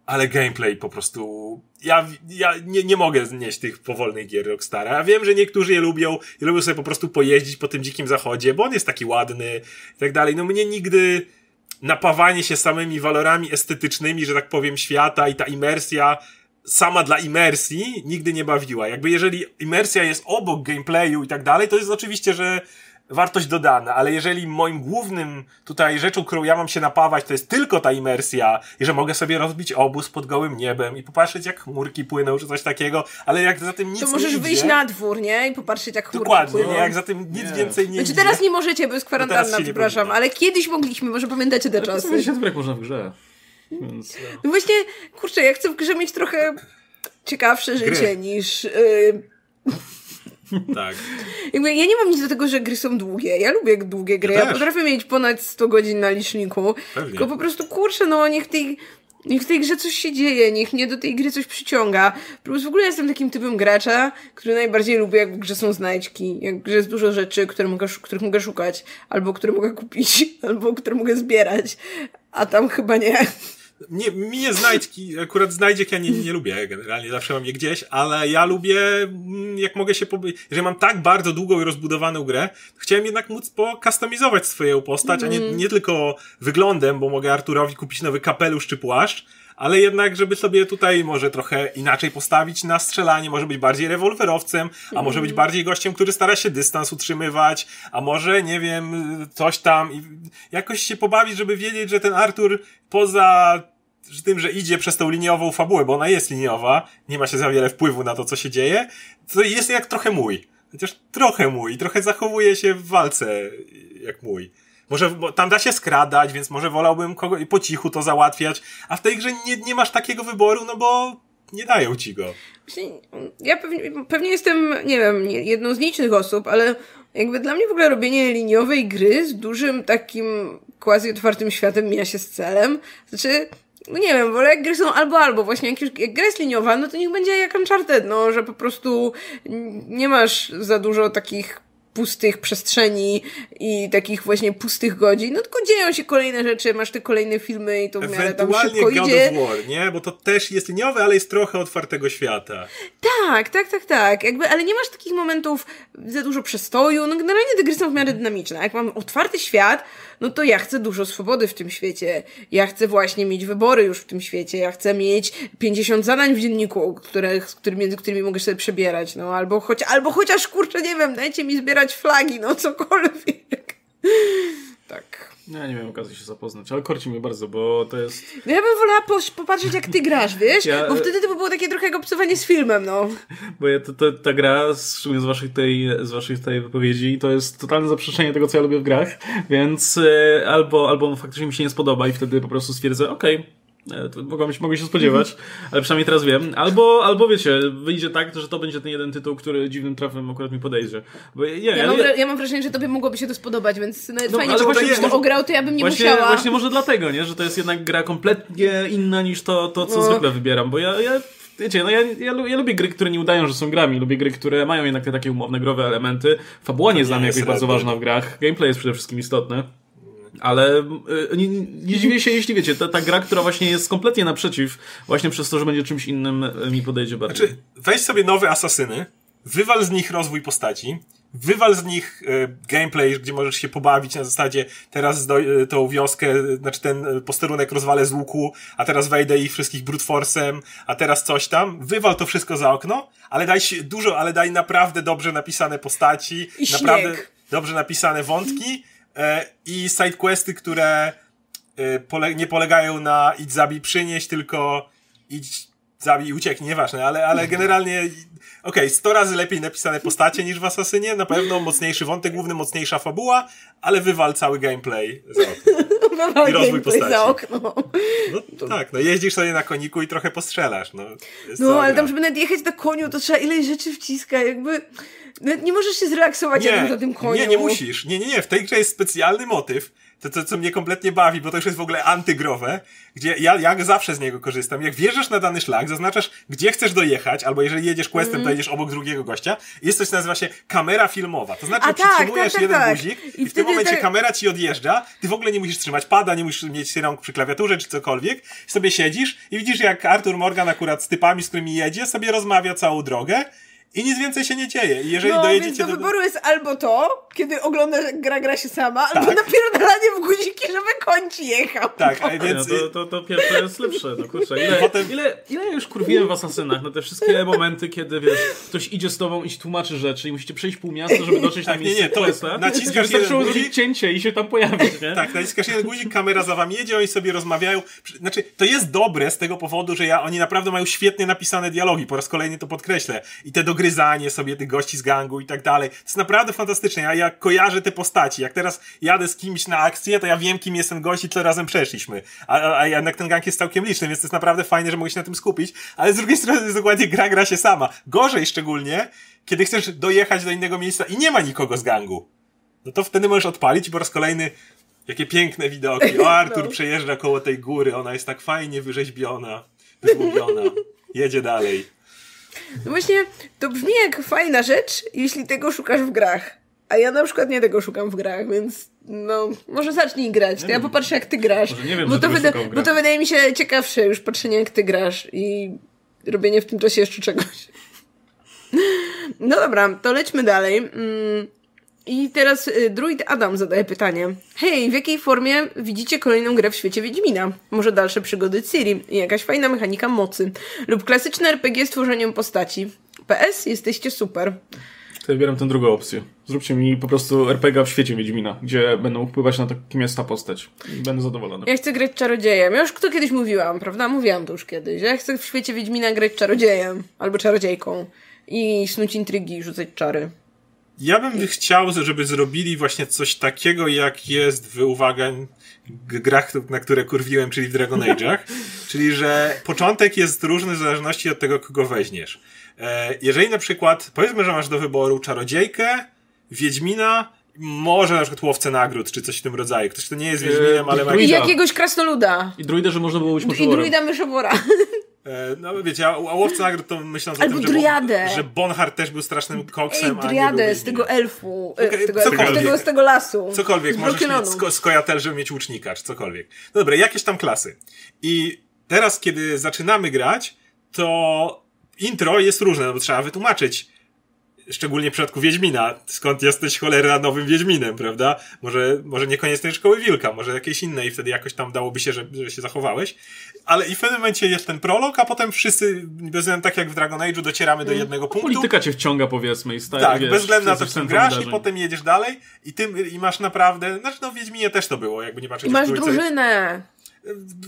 ale gameplay po prostu. Ja, ja nie, nie mogę znieść tych powolnych gier Rockstara. Ja wiem, że niektórzy je lubią i lubią sobie po prostu pojeździć po tym dzikim zachodzie, bo on jest taki ładny i tak dalej. No mnie nigdy napawanie się samymi walorami estetycznymi, że tak powiem, świata i ta imersja sama dla imersji nigdy nie bawiła. Jakby jeżeli imersja jest obok gameplayu i tak dalej, to jest oczywiście, że wartość dodana, ale jeżeli moim głównym tutaj rzeczą, którą ja mam się napawać, to jest tylko ta imersja i że mogę sobie rozbić obóz pod gołym niebem i popatrzeć jak chmurki płyną czy coś takiego, ale jak za tym nic To możesz nie wyjść idzie, na dwór, nie? I popatrzeć jak chmurki Dokładnie, płyną. nie, jak za tym nic Nie. więcej nie Znaczy idzie. teraz nie możecie, bo jest No kwarantanna, nie przepraszam, ale kiedyś mogliśmy, może pamiętacie te To czasy. się jak można w grze. Więc, No właśnie, kurczę, ja chcę w grze mieć trochę ciekawsze Gry. życie niż... Yy, Tak. jakby ja nie mam nic do tego, że gry są długie. Ja lubię długie gry. Ja Ja, potrafię mieć ponad 100 godzin na liczniku. Pewnie. Tylko po prostu, kurczę, no niech tej... Niech w tej grze coś się dzieje, niech mnie do tej gry coś przyciąga. Plus w ogóle jestem takim typem gracza, który najbardziej lubi, jak w grze są znajdźki, jak w grze jest dużo rzeczy, które mogę, których mogę szukać, albo które mogę kupić, albo które mogę zbierać, a tam chyba nie. Nie, mnie znajdźki, akurat znajdziek ja nie, nie lubię generalnie, zawsze mam je gdzieś, ale ja lubię, mm, jak mogę się, poby- jeżeli mam tak bardzo długą i rozbudowaną grę, chciałem jednak móc pokustomizować swoją postać, a nie, nie tylko wyglądem, bo mogę Arturowi kupić nowy kapelusz czy płaszcz, ale jednak, żeby sobie tutaj może trochę inaczej postawić na strzelanie, może być bardziej rewolwerowcem, a może być bardziej gościem, który stara się dystans utrzymywać, a może, nie wiem, coś tam i jakoś się pobawić, żeby wiedzieć, że ten Artur poza tym, że idzie przez tą liniową fabułę, bo ona jest liniowa, nie ma się za wiele wpływu na to, co się dzieje, to jest jak trochę mój. Chociaż trochę mój, trochę zachowuje się w walce jak mój. Może bo tam da się skradać, więc może wolałbym kogo po cichu to załatwiać, a w tej grze nie, nie masz takiego wyboru, no bo nie dają ci go. Ja pewnie, pewnie jestem, nie wiem, jedną z nielicznych osób, ale jakby dla mnie w ogóle robienie liniowej gry z dużym takim quasi otwartym światem mija się z celem. Znaczy, no nie wiem, wolę jak gry są albo albo. Właśnie jak, już, jak gra jest liniowa, no to niech będzie jak Uncharted, no, że po prostu nie masz za dużo takich pustych przestrzeni i takich właśnie pustych godzin, no tylko dzieją się kolejne rzeczy, masz te kolejne filmy i to w miarę tam szybko God idzie. of War, nie? Bo to też jest liniowe, ale jest trochę otwartego świata. Tak, tak, tak, tak. Jakby, ale nie masz takich momentów za dużo przestoju. No generalnie te gry są w miarę dynamiczne. Jak mam otwarty świat, no to ja chcę dużo swobody w tym świecie. Ja chcę właśnie mieć wybory już w tym świecie. Ja chcę mieć 50 zadań w dzienniku, które, z którymi, między którymi mogę sobie przebierać. No albo, choć, albo chociaż, kurczę, nie wiem, dajcie mi zbierać flagi, no cokolwiek. Tak. Ja nie miałem okazji się zapoznać, ale korci mnie bardzo, bo to jest... No ja bym wolała po, popatrzeć, jak ty grasz, wiesz? Ja- Bo wtedy to by było takie trochę jak obcowanie z filmem, no. Bo ja, to, to, ta gra, szczególnie z waszych, tej, z waszych tej wypowiedzi, to jest totalne zaprzeczenie tego, co ja lubię w grach, więc e, albo, albo faktycznie mi się nie spodoba i wtedy po prostu stwierdzę, okej, e, to mogę, mogę się spodziewać, ale przynajmniej teraz wiem. Albo, albo wiecie, wyjdzie tak, że to będzie ten jeden tytuł, który dziwnym trafem akurat mi podejdzie. Bo ja, ja, Ja mam, ja mam wrażenie, że tobie mogłoby się to spodobać, więc nawet No, fajnie, ale że właśnie to ograł, to ja bym nie właśnie, musiała. Właśnie może dlatego, nie? Że to jest jednak gra kompletnie inna niż to, to co No. zwykle wybieram, bo ja, ja wiecie, no ja, ja, ja lubię gry, które nie udają, że są grami, lubię gry, które mają jednak te takie umowne growe elementy. Fabuła nie jest dla mnie jest jakoś bardzo ważna w grach, gameplay jest przede wszystkim istotny. Ale y, nie, nie dziwię się, jeśli wiecie, ta, ta gra, która właśnie jest kompletnie naprzeciw, właśnie przez to, że będzie czymś innym, y, mi podejdzie bardziej. Znaczy, weź sobie nowe asasyny, wywal z nich rozwój postaci, wywal z nich e, gameplay, gdzie możesz się pobawić na zasadzie teraz do, tą wioskę, znaczy ten posterunek rozwalę z łuku, a teraz wejdę ich wszystkich brute force'em, a teraz coś tam. Wywal to wszystko za okno, ale daj się dużo, ale daj naprawdę dobrze napisane postaci, I naprawdę dobrze napisane wątki i sidequesty, które e, pole, nie polegają na idź zabij przynieść, tylko idź zabij i ucieknij, nieważne, ale, ale generalnie okej, 100 razy lepiej napisane postacie niż w Asasynie, na pewno mocniejszy wątek główny, mocniejsza fabuła, ale wywal cały gameplay z I rozwój postaci. za okno. No tak, no jeździsz sobie na koniku i trochę postrzelasz. No, No, ale tam, żeby nawet jechać na koniu, to trzeba ileś rzeczy wciska, jakby... Nawet nie możesz się zrelaksować jadąc na tym koniu. nie, nie musisz. Nie, nie, nie. W tej grze jest specjalny motyw, to, to co mnie kompletnie bawi, bo to już jest w ogóle antygrowe, gdzie ja, ja zawsze z niego korzystam. Jak wjeżdżasz na dany szlak, zaznaczasz, gdzie chcesz dojechać, albo jeżeli jedziesz questem, Mhm. to jedziesz obok drugiego gościa. Jest coś, co nazywa się kamera filmowa. To znaczy, A tak, przytrzymujesz tak, tak, jeden tak. guzik I i, w tym momencie kamera ci odjeżdża, ty w ogóle nie musisz trzymać pada, nie musisz mieć rąk przy klawiaturze czy cokolwiek. Sobie siedzisz i widzisz, jak Arthur Morgan akurat z typami, z którymi jedzie, sobie rozmawia całą drogę i nic więcej się nie dzieje. I jeżeli No, dojedziecie więc do do... wyboru jest albo to, kiedy oglądasz, jak gra gra się sama, albo Tak. napierdalanie w guziki, żeby koń ci jechał. Tak, a Nie, więc... no, to, to, to pierwsze jest lepsze, no kurczę. Ile, Potem- ile, ile ja już kurwiłem w Asasynach na te wszystkie momenty, kiedy wiesz, ktoś idzie z tobą i ci tłumaczy rzeczy i musicie przejść pół miasta, żeby dotrzeć na Tak, nie, miejsce nie, to questa. naciskasz jeden zrobić guzik. cięcie i się tam pojawić, nie? Tak, naciskasz jeden guzik, kamera za wami jedzie, oni sobie rozmawiają. Znaczy, to jest dobre z tego powodu, że ja, oni naprawdę mają świetnie napisane dialogi, po raz kolejny to podkreślę. I te dogryzanie sobie tych gości z gangu i tak dalej. To jest naprawdę fantastyczne. Ja, ja kojarzę te postaci. Jak teraz jadę z kimś na akcję, to ja wiem, kim jest ten gość i co razem przeszliśmy. A, a, jednak ten gang jest całkiem liczny, więc to jest naprawdę fajne, że mogę się na tym skupić. Ale z drugiej strony jest dokładnie gra, gra się sama. Gorzej szczególnie, kiedy chcesz dojechać do innego miejsca i nie ma nikogo z gangu. No to wtedy możesz odpalić po raz kolejny Jakie piękne widoki. O, Artur No. przejeżdża koło tej góry, ona jest tak fajnie wyrzeźbiona, wyzłobiona. Jedzie dalej. No właśnie, to brzmi jak fajna rzecz, jeśli tego szukasz w grach. A ja na przykład nie tego szukam w grach, więc no, może zacznij grać. To ja popatrzę, jak ty grasz. Może nie wiem, bo, to wyda- bo to wydaje mi się ciekawsze już patrzenie, jak ty grasz i robienie w tym czasie jeszcze czegoś. No dobra, to lećmy dalej. Mm, I teraz y, druid Adam zadaje pytanie. Hej, w jakiej formie widzicie kolejną grę w świecie Wiedźmina? Może dalsze przygody Ciri i jakaś fajna mechanika mocy? Lub klasyczne RPG z tworzeniem postaci? PS, jesteście super. To ja wybieram tę drugą opcję. Zróbcie mi po prostu RPG w świecie Wiedźmina, gdzie będą wpływać na to, kim jest ta postać. I będę zadowolony. Ja chcę grać czarodziejem. Ja już to kiedyś mówiłam, prawda? Mówiłam to już kiedyś. Ja chcę w świecie Wiedźmina grać czarodziejem albo czarodziejką i snuć intrygi i rzucać czary. Ja bym chciał, żeby zrobili właśnie coś takiego, jak jest w uwaga grach, na które kurwiłem, czyli w Dragon Age'ach. czyli, że początek jest różny w zależności od tego, kogo weźmiesz. E, jeżeli na przykład, powiedzmy, że masz do wyboru czarodziejkę, Wiedźmina, może na przykład łowcę nagród, czy coś w tym rodzaju. Ktoś, kto nie jest Wiedźminem, ale ma druida. I jakiegoś krasnoluda. I druidę, że można było być I druida myszowora. E, No wiecie, a a łowca nagród to myśląc Albo tym, że, Driadę. że Bonhart też był strasznym Ej, koksem, a nie był driadę z tego elfu. e, Okej, z, tego elfu z, cokolwiek. tego, z tego lasu. Cokolwiek, możesz mieć sko- skojatel, żeby mieć łucznika, czy cokolwiek. No dobra, jakieś tam klasy. I teraz, kiedy zaczynamy grać, to intro jest różne, no bo trzeba wytłumaczyć, szczególnie w przypadku Wiedźmina, skąd jesteś cholera nowym Wiedźminem, prawda? Może, może niekoniecznie szkoły Wilka, może jakieś inne i wtedy jakoś tam dałoby się, że, że się zachowałeś. Ale i w pewnym momencie jest ten prolog, a potem wszyscy, bez względu tak jak w Dragon Age'u, docieramy do jednego punktu. Polityka cię wciąga, powiedzmy, i staje, Tak, wiesz, bez względu na to, centrum grasz i wydarzeń. potem jedziesz dalej i tym i masz naprawdę, znaczy no w Wiedźminie też to było, jakby nie patrzeć I masz drużynę.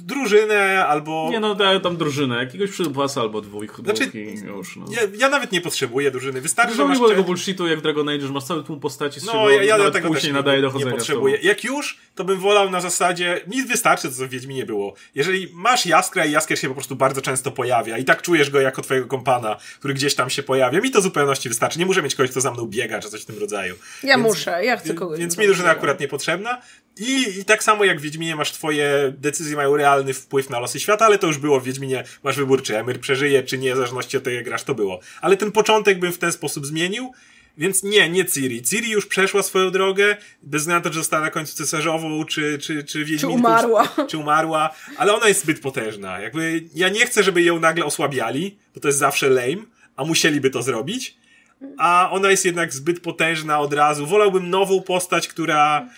Drużynę albo... Nie no, daję tam drużynę, jakiegoś przydwasa albo dwóch, Znaczy, już, no. ja, ja nawet nie potrzebuję drużyny, wystarczy, że Dużo masz... mi było tego bullshitu jak w Dragon Age, że masz cały tłum postaci, z No, czego ja, ja nawet tego nie, nadaje nie potrzebuję. Jak już, to bym wolał na zasadzie, mi wystarczy, co w Wiedźminie było. Jeżeli masz Jaskra i Jaskier się po prostu bardzo często pojawia i tak czujesz go jako twojego kompana, który gdzieś tam się pojawia, mi to zupełności wystarczy. Nie muszę mieć kogoś, kto za mną biega, czy coś w tym rodzaju. Ja Więc- muszę, ja chcę kogoś. Więc mi drużyna akurat niepotrzebna. I, I tak samo jak w Wiedźminie masz twoje decyzje mają realny wpływ na losy świata, ale to już było w Wiedźminie. Masz wybór, czy Emir przeżyje, czy nie, w zależności od tego, jak grasz, to było. Ale ten początek bym w ten sposób zmienił. Więc nie, nie Ciri. Ciri już przeszła swoją drogę, bez względu na to, że została na końcu cesarzową, czy, czy, czy Wiedźminką. umarła. Czy, czy umarła, ale ona jest zbyt potężna. Jakby, ja nie chcę, żeby ją nagle osłabiali, bo to jest zawsze lame, a musieliby to zrobić. A ona jest jednak zbyt potężna od razu. Wolałbym nową postać, która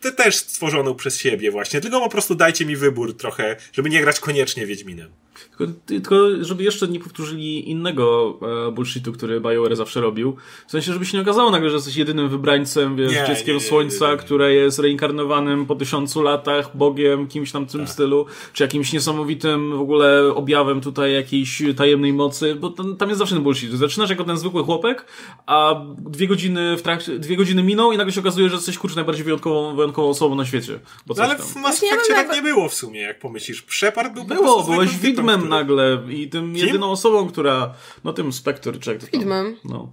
te też stworzoną przez siebie właśnie. Tylko po prostu dajcie mi wybór trochę, żeby nie grać koniecznie Wiedźminem. Tylko, tylko żeby jeszcze nie powtórzyli innego e, bullshitu, który BioWare zawsze robił. W sensie, żeby się nie okazało nagle, że jesteś jedynym wybrańcem, wiesz, Nie, dzieckiem nie, nie, słońca, nie, nie. które jest reinkarnowanym po tysiącu latach, bogiem, kimś tam w tym stylu, czy jakimś niesamowitym w ogóle objawem tutaj jakiejś tajemnej mocy, bo tam, tam jest zawsze ten bullshit. Zaczynasz jako ten zwykły chłopek, a dwie godziny w trakcie, dwie godziny miną i nagle się okazuje, że jesteś kurczę najbardziej wyjątkową wyjątkową, osobą na świecie. Bo No ale w Mass Effectie tak nie było w sumie, jak pomyślisz. Shepard był Było, byłeś zwykłym widmem który- nagle i tym jedyną osobą, która, no tym Spectre, czy jak to tam. Widmem. No.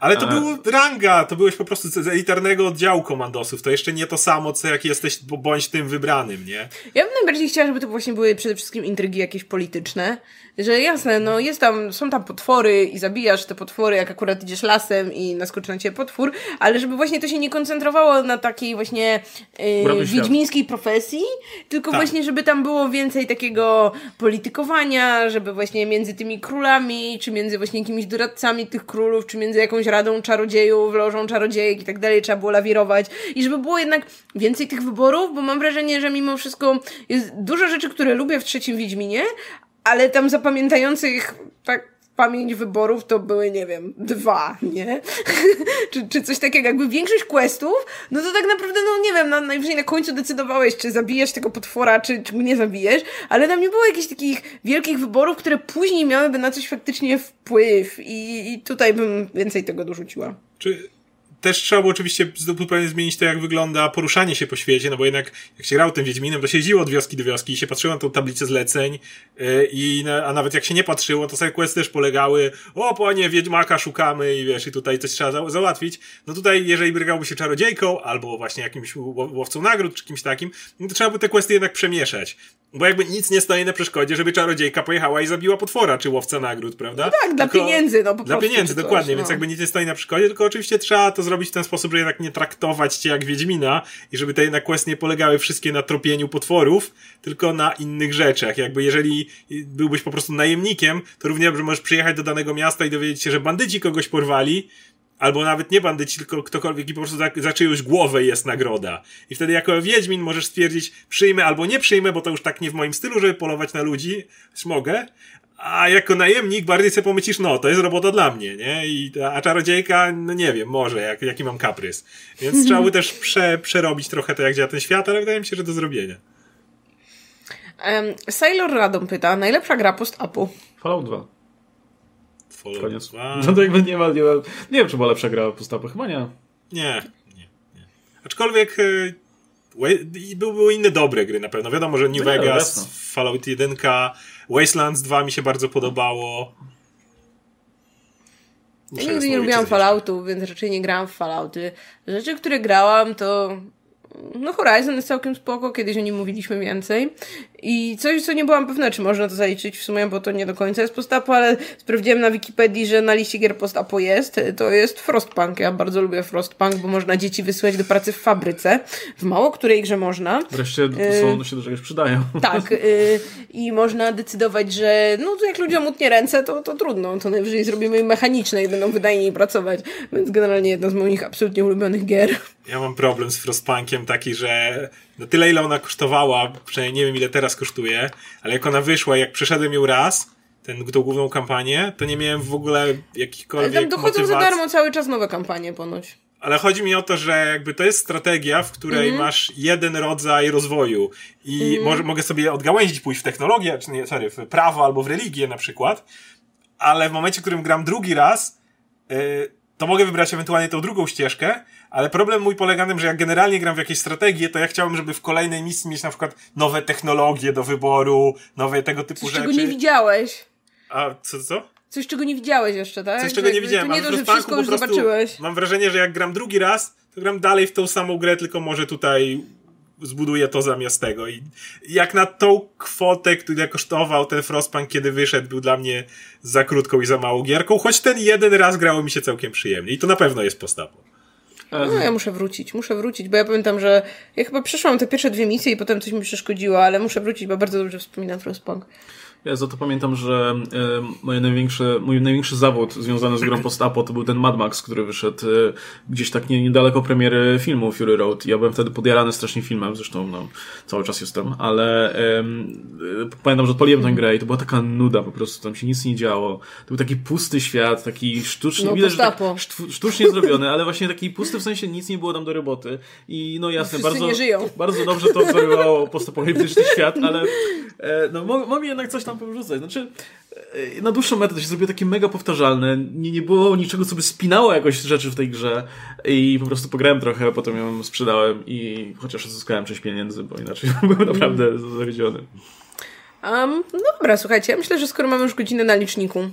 Ale to A- był ranga, to byłeś po prostu z elitarnego oddziału komandosów. To jeszcze nie to samo, co jak jesteś, bo- bądź tym wybranym, nie? Ja bym najbardziej chciała, żeby to właśnie były przede wszystkim intrygi jakieś polityczne. Że jasne, no jest tam, są tam potwory i zabijasz te potwory, jak akurat idziesz lasem i naskoczy na ciebie potwór, ale żeby właśnie to się nie koncentrowało na takiej właśnie yy, wiedźmińskiej profesji, tylko Tak. właśnie, żeby tam było więcej takiego politykowania, żeby właśnie między tymi królami, czy między właśnie jakimiś doradcami tych królów, czy między jakąś radą czarodziejów, lożą czarodziejek i tak dalej, trzeba było lawirować. I żeby było jednak więcej tych wyborów, bo mam wrażenie, że mimo wszystko jest dużo rzeczy, które lubię w trzecim Wiedźminie, ale tam zapamiętających tak pamięć wyborów to były, nie wiem, dwa, nie? czy, czy coś takiego, jakby większość questów, no to tak naprawdę, no nie wiem, na, najwyżej na końcu decydowałeś, czy zabijesz tego potwora, czy, czy nie zabijesz, ale tam nie było jakichś takich wielkich wyborów, które później miałyby na coś faktycznie wpływ i, i tutaj bym więcej tego dorzuciła. Czy też trzeba było oczywiście zupełnie zmienić to, jak wygląda poruszanie się po świecie, no bo jednak jak się grał tym Wiedźminem, to się jeździło od wioski do wioski i się patrzyło na tą tablicę zleceń yy, i na, a nawet jak się nie patrzyło, to side questy też polegały o, panie, Wiedźmaka szukamy i wiesz, i tutaj coś trzeba za załatwić. No tutaj, jeżeli grałby się czarodziejką albo właśnie jakimś łowcą nagród czy kimś takim, no to trzeba by te questy jednak przemieszać. Bo jakby nic nie stoi na przeszkodzie, żeby czarodziejka pojechała i zabiła potwora, czy łowca nagród, prawda? tak, dla pieniędzy, no po Dla pieniędzy, coś, dokładnie, no. więc jakby nic nie stoi na przeszkodzie, tylko oczywiście trzeba to zrobić w ten sposób, że jednak nie traktować cię jak Wiedźmina i żeby te jednak quest nie polegały wszystkie na tropieniu potworów, tylko na innych rzeczach. Jakby jeżeli byłbyś po prostu najemnikiem, to równie dobrze możesz przyjechać do danego miasta i dowiedzieć się, że bandyci kogoś porwali, albo nawet nie bandyci, tylko ktokolwiek i po prostu za, za czyjąś głowę jest nagroda. I wtedy jako Wiedźmin możesz stwierdzić, przyjmę albo nie przyjmę, bo to już tak nie w moim stylu, żeby polować na ludzi, mogę, a jako najemnik bardziej sobie pomyślisz, no, to jest robota dla mnie, nie? I, a czarodziejka, no nie wiem, może, jak, jaki mam kaprys. Więc trzeba by też prze, przerobić trochę to, jak działa ten świat, ale wydaje mi się, że do zrobienia. Um, Sailor Radom pyta, najlepsza gra post-apu. Fallout 2. Fallout Koniec. 2. No to jakby nie ma, nie ma, nie wiem, czy była lepsza gra postapy, chyba nie. Nie, nie, nie. Aczkolwiek y, i były, były inne dobre gry na pewno. Wiadomo, że New No, Vegas, jasno. Fallout 1, Wastelands 2 mi się bardzo podobało. Ja nigdy nie lubiłam. Falloutów, więc raczej nie grałam w Fallouty. Rzeczy, które grałam, to no Horizon jest całkiem spoko, kiedyś o nim mówiliśmy więcej. I coś, co nie byłam pewna, czy można to zaliczyć w sumie, bo to nie do końca jest post-apo, ale sprawdziłem na Wikipedii, że na liście gier post-apo jest. To jest Frostpunk. Ja bardzo lubię Frostpunk, bo można dzieci wysyłać do pracy w fabryce. W mało której grze można. Wreszcie są, się do czegoś przydają. Tak, y, i można decydować, że no to jak ludziom utnie ręce, to, to trudno, to najwyżej zrobimy im mechaniczne i będą wydajniej pracować, więc generalnie jedna z moich absolutnie ulubionych gier. Ja mam problem z Frostpunkiem taki, że na tyle ile ona kosztowała, przynajmniej nie wiem ile teraz kosztuje, ale jak ona wyszła, jak przeszedłem ją raz, ten, tą główną kampanię, to nie miałem w ogóle Ale jakichkolwiek tam dochodzą za motywacji. darmo cały czas nowe kampanie ponoć. Ale chodzi mi o to, że jakby to jest strategia, w której Mhm. masz jeden rodzaj rozwoju i może, mogę sobie odgałęzić, pójść w technologię, czy nie, sorry, w prawo albo w religię na przykład, ale w momencie, w którym gram drugi raz, yy, to mogę wybrać ewentualnie tą drugą ścieżkę, ale problem mój polega na tym, że jak generalnie gram w jakieś strategie, to ja chciałbym, żeby w kolejnej misji mieć na przykład nowe technologie do wyboru, nowe tego typu Coś, rzeczy. czego nie widziałeś. A co, co? Coś, czego nie widziałeś jeszcze, tak? Coś, czego nie widziałem. To nie to, że wszystko już zobaczyłeś. Mam wrażenie, że jak gram drugi raz, to gram dalej w tą samą grę, tylko może tutaj zbuduję to zamiast tego. I jak na tą kwotę, która kosztował ten Frostpunk, kiedy wyszedł, był dla mnie za krótką i za małą gierką, choć ten jeden raz grało mi się całkiem przyjemnie. I to na pewno jest postapo. E, No ja muszę wrócić, muszę wrócić, bo ja pamiętam, że ja chyba przeszłam te pierwsze dwie misje i potem coś mi przeszkodziło, ale muszę wrócić, bo bardzo dobrze wspominam Frostpunk. Ja za to pamiętam, że e, moje największe, mój największy zawód związany z grą post-apo to był ten Mad Max, który wyszedł e, gdzieś tak nie, niedaleko premiery filmu Fury Road. Ja byłem wtedy podjarany strasznie filmem, zresztą no, cały czas jestem, ale e, pamiętam, że odpaliłem tę grę i to była taka nuda po prostu, tam się nic nie działo. To był taki pusty świat, taki sztuczny, No, widać, tak sztucznie zrobiony, ale właśnie taki pusty w sensie nic nie było tam do roboty. I no jasne, Wszyscy bardzo, nie żyją. bardzo dobrze to odwzorowało postapokaliptyczny świat, ale e, no, mogli jednak coś tam powrzucać. Znaczy, e, na dłuższą metę to się zrobiło takie mega powtarzalne. Nie, nie było niczego, co by spinało jakoś rzeczy w tej grze. I po prostu pograłem trochę, potem ją sprzedałem i chociaż odzyskałem część pieniędzy, bo inaczej byłem naprawdę zawiedziony. Um, no dobra, słuchajcie, ja myślę, że skoro mamy już godzinę na liczniku,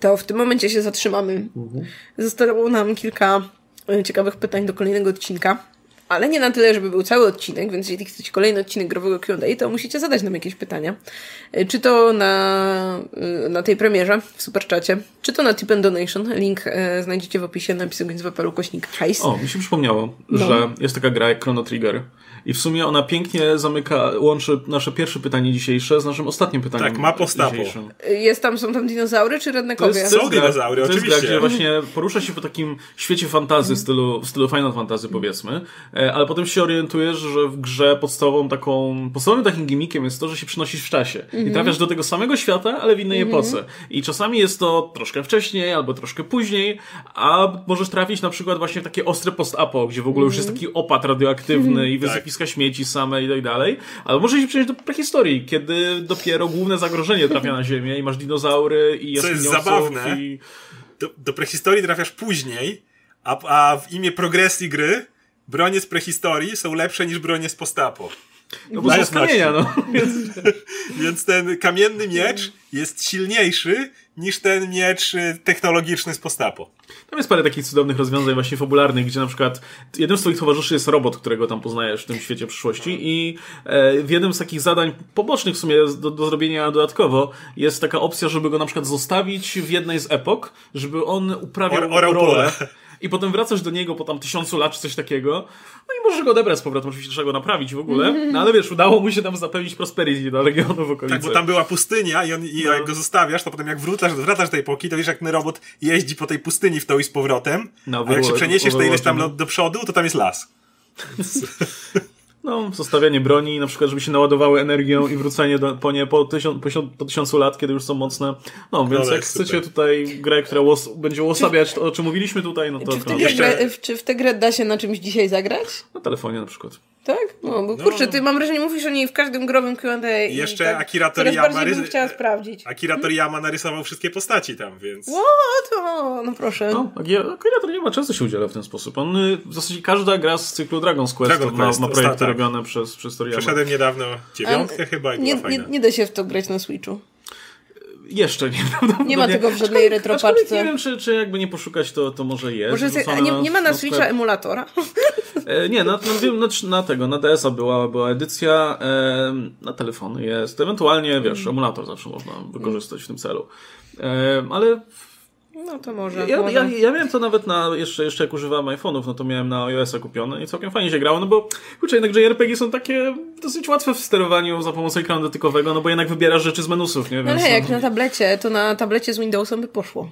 to w tym momencie się zatrzymamy. Mhm. Zostało nam kilka e, ciekawych pytań do kolejnego odcinka ale nie na tyle, żeby był cały odcinek, więc jeśli chcecie kolejny odcinek growego Q&A, to musicie zadać nam jakieś pytania. E, czy to na, e, na tej premierze w Superczacie, czy to na Tip and Donation. Link e, znajdziecie w opisie napisu więc w kośnik hajs. O, mi się przypomniało, no. że jest taka gra jak Chrono Trigger. I w sumie ona pięknie zamyka, łączy nasze pierwsze pytanie dzisiejsze z naszym ostatnim pytaniem. Tak, ma postapo. Jest tam, są tam dinozaury czy rednekowie? To jest, są dinozaury, to oczywiście. To jest gra, gdzie właśnie porusza się po takim świecie fantazy, stylu, w stylu Final Fantasy powiedzmy, e, ale potem się orientujesz, że w grze podstawową taką, podstawowym takim gimmickiem jest to, że się przenosisz w czasie. I mhm. trafiasz do tego samego świata, ale w innej mhm. epoce. I czasami jest to troszkę wcześniej, albo troszkę później, a możesz trafić na przykład właśnie w takie ostre post-apo, gdzie w ogóle już jest mhm. taki opad radioaktywny i wysypiska śmieci same i tak dalej. Ale może się przenieść do prehistorii, kiedy dopiero główne zagrożenie trafia na Ziemię i masz dinozaury i Co jest zabawne, i... do, do prehistorii trafiasz później, a, a w imię progresji gry bronie z prehistorii są lepsze niż bronie z postapo. No bo z kamienia, no. Więc... Więc ten kamienny miecz jest silniejszy niż ten miecz y, technologiczny z postapo. Tam jest parę takich cudownych rozwiązań właśnie fabularnych, gdzie na przykład jednym z twoich towarzyszy jest robot, którego tam poznajesz w tym świecie przyszłości i e, w jednym z takich zadań pobocznych w sumie do, do zrobienia dodatkowo jest taka opcja, żeby go na przykład zostawić w jednej z epok, żeby on uprawiał Or, rolę i potem wracasz do niego po tam tysiącu lat czy coś takiego, no i możesz go odebrać z powrotem, oczywiście trzeba go naprawić w ogóle, no ale wiesz, udało mu się tam zapewnić prosperity dla regionu w okolicy. Tak, bo tam była pustynia i, on, i no. jak go zostawiasz, to potem jak wracasz, wracasz do tej epoki, to wiesz jak ten robot jeździ po tej pustyni w to i z powrotem, no, a jak się przeniesiesz to ileś tam do przodu, to tam jest las. No, zostawianie broni, na przykład, żeby się naładowały energią i wrócenie do, po nie po, tysiąc, po, po tysiącu lat, kiedy już są mocne. No, więc no, jak chcecie tutaj grę, która łos, będzie uosabiać to, o czym mówiliśmy tutaj, no to... Czy w, jeszcze... czy w tę grę da się na czymś dzisiaj zagrać? Na telefonie na przykład. Tak? No, bo no. kurczę, ty mam wrażenie, mówisz o niej w każdym growym Q&A. Jeszcze tak, Akira Toriyama... Rys... chciała sprawdzić. Akira Toriyama narysował wszystkie postaci tam, więc... O, to, no proszę. No, Akira Toriyama często się udziela w ten sposób. On, y, w zasadzie każda gra z cyklu Dragon's Quest Dragon ma, ma projekty tak. robione przez, przez Toriyama. Przeszedłem niedawno dziewiątkę chyba i nie, nie, nie da się w to grać na Switchu. Jeszcze nie. Nie ma tego w żadnej retropaczce. Nie wiem, czy, czy jakby nie poszukać, to, to może jest. Może jest, nie, nie ma na, na Switcha emulatora? E, nie, na, na, na, na, tego, na DS-a była, była edycja, e, na telefony jest. Ewentualnie, wiesz, mm. emulator zawsze można wykorzystać w tym celu. E, ale no to może. Ja, może. ja, ja miałem to nawet na, jeszcze, jeszcze jak używałem iPhone'ów, no to miałem na iOS-a kupione i całkiem fajnie się grało, no bo kurczę, jednak JRPG są takie dosyć łatwe w sterowaniu za pomocą ekranu dotykowego, no bo jednak wybierasz rzeczy z menusów, nie? No Więc, ale jak no, na tablecie, to na tablecie z Windowsem by poszło.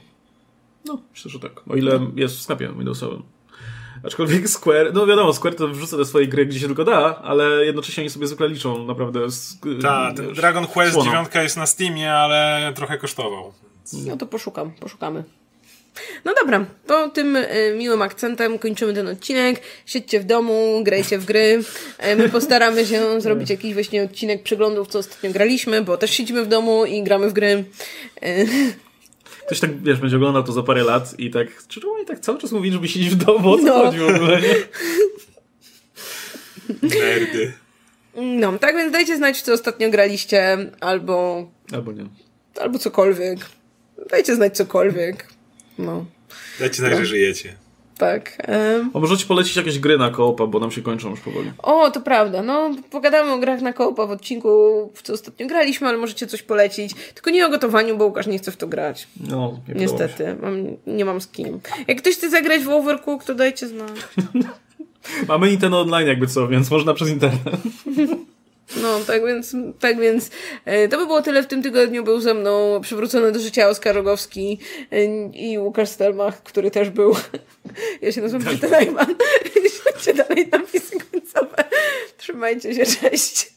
No, myślę, że tak. O ile jest w sklepie Windowsowym. Aczkolwiek Square, no wiadomo, Square to wrzuca te swoje gry gdzie się tylko da, ale jednocześnie oni sobie zwykle liczą naprawdę. Z, Ta, Dragon Quest słono. 9 jest na Steamie, ale trochę kosztował. No to poszukam, poszukamy. No dobra, to tym y, miłym akcentem kończymy ten odcinek. Siedźcie w domu, grajcie w gry. Y, my postaramy się zrobić jakiś właśnie odcinek przeglądów, co ostatnio graliśmy, bo też siedzimy w domu i gramy w gry. Y, Ktoś tak, wiesz, będzie oglądał to za parę lat i tak, czy oni tak cały czas mówili, żeby siedzieć w domu? O co no. chodzi w ogóle, nie? Nerdy. No, tak więc dajcie znać, co ostatnio graliście, albo... Albo nie. Albo cokolwiek. Dajcie znać cokolwiek. No. Dajcie znać, no. że żyjecie. Tak. Um. A możecie polecić jakieś gry na koopa, bo nam się kończą już powoli. O, to prawda. No, pogadamy o grach na koopa w odcinku, w co ostatnio graliśmy, ale możecie coś polecić. Tylko nie o gotowaniu, bo Łukasz nie chce w to grać. No, nie Niestety. Mam, nie mam z kim. Jak ktoś chce zagrać w Overcook, to dajcie znać. Mamy Nintendo Online jakby co, więc można przez internet. No, tak więc, tak więc e, to by było tyle w tym tygodniu. Był ze mną przywrócony do życia Oskar Rogowski e, i Łukasz Stelmach, który też był. Ja się nazywam Peter Najman. Śledźcie dalej napisy końcowe. Trzymajcie się, cześć.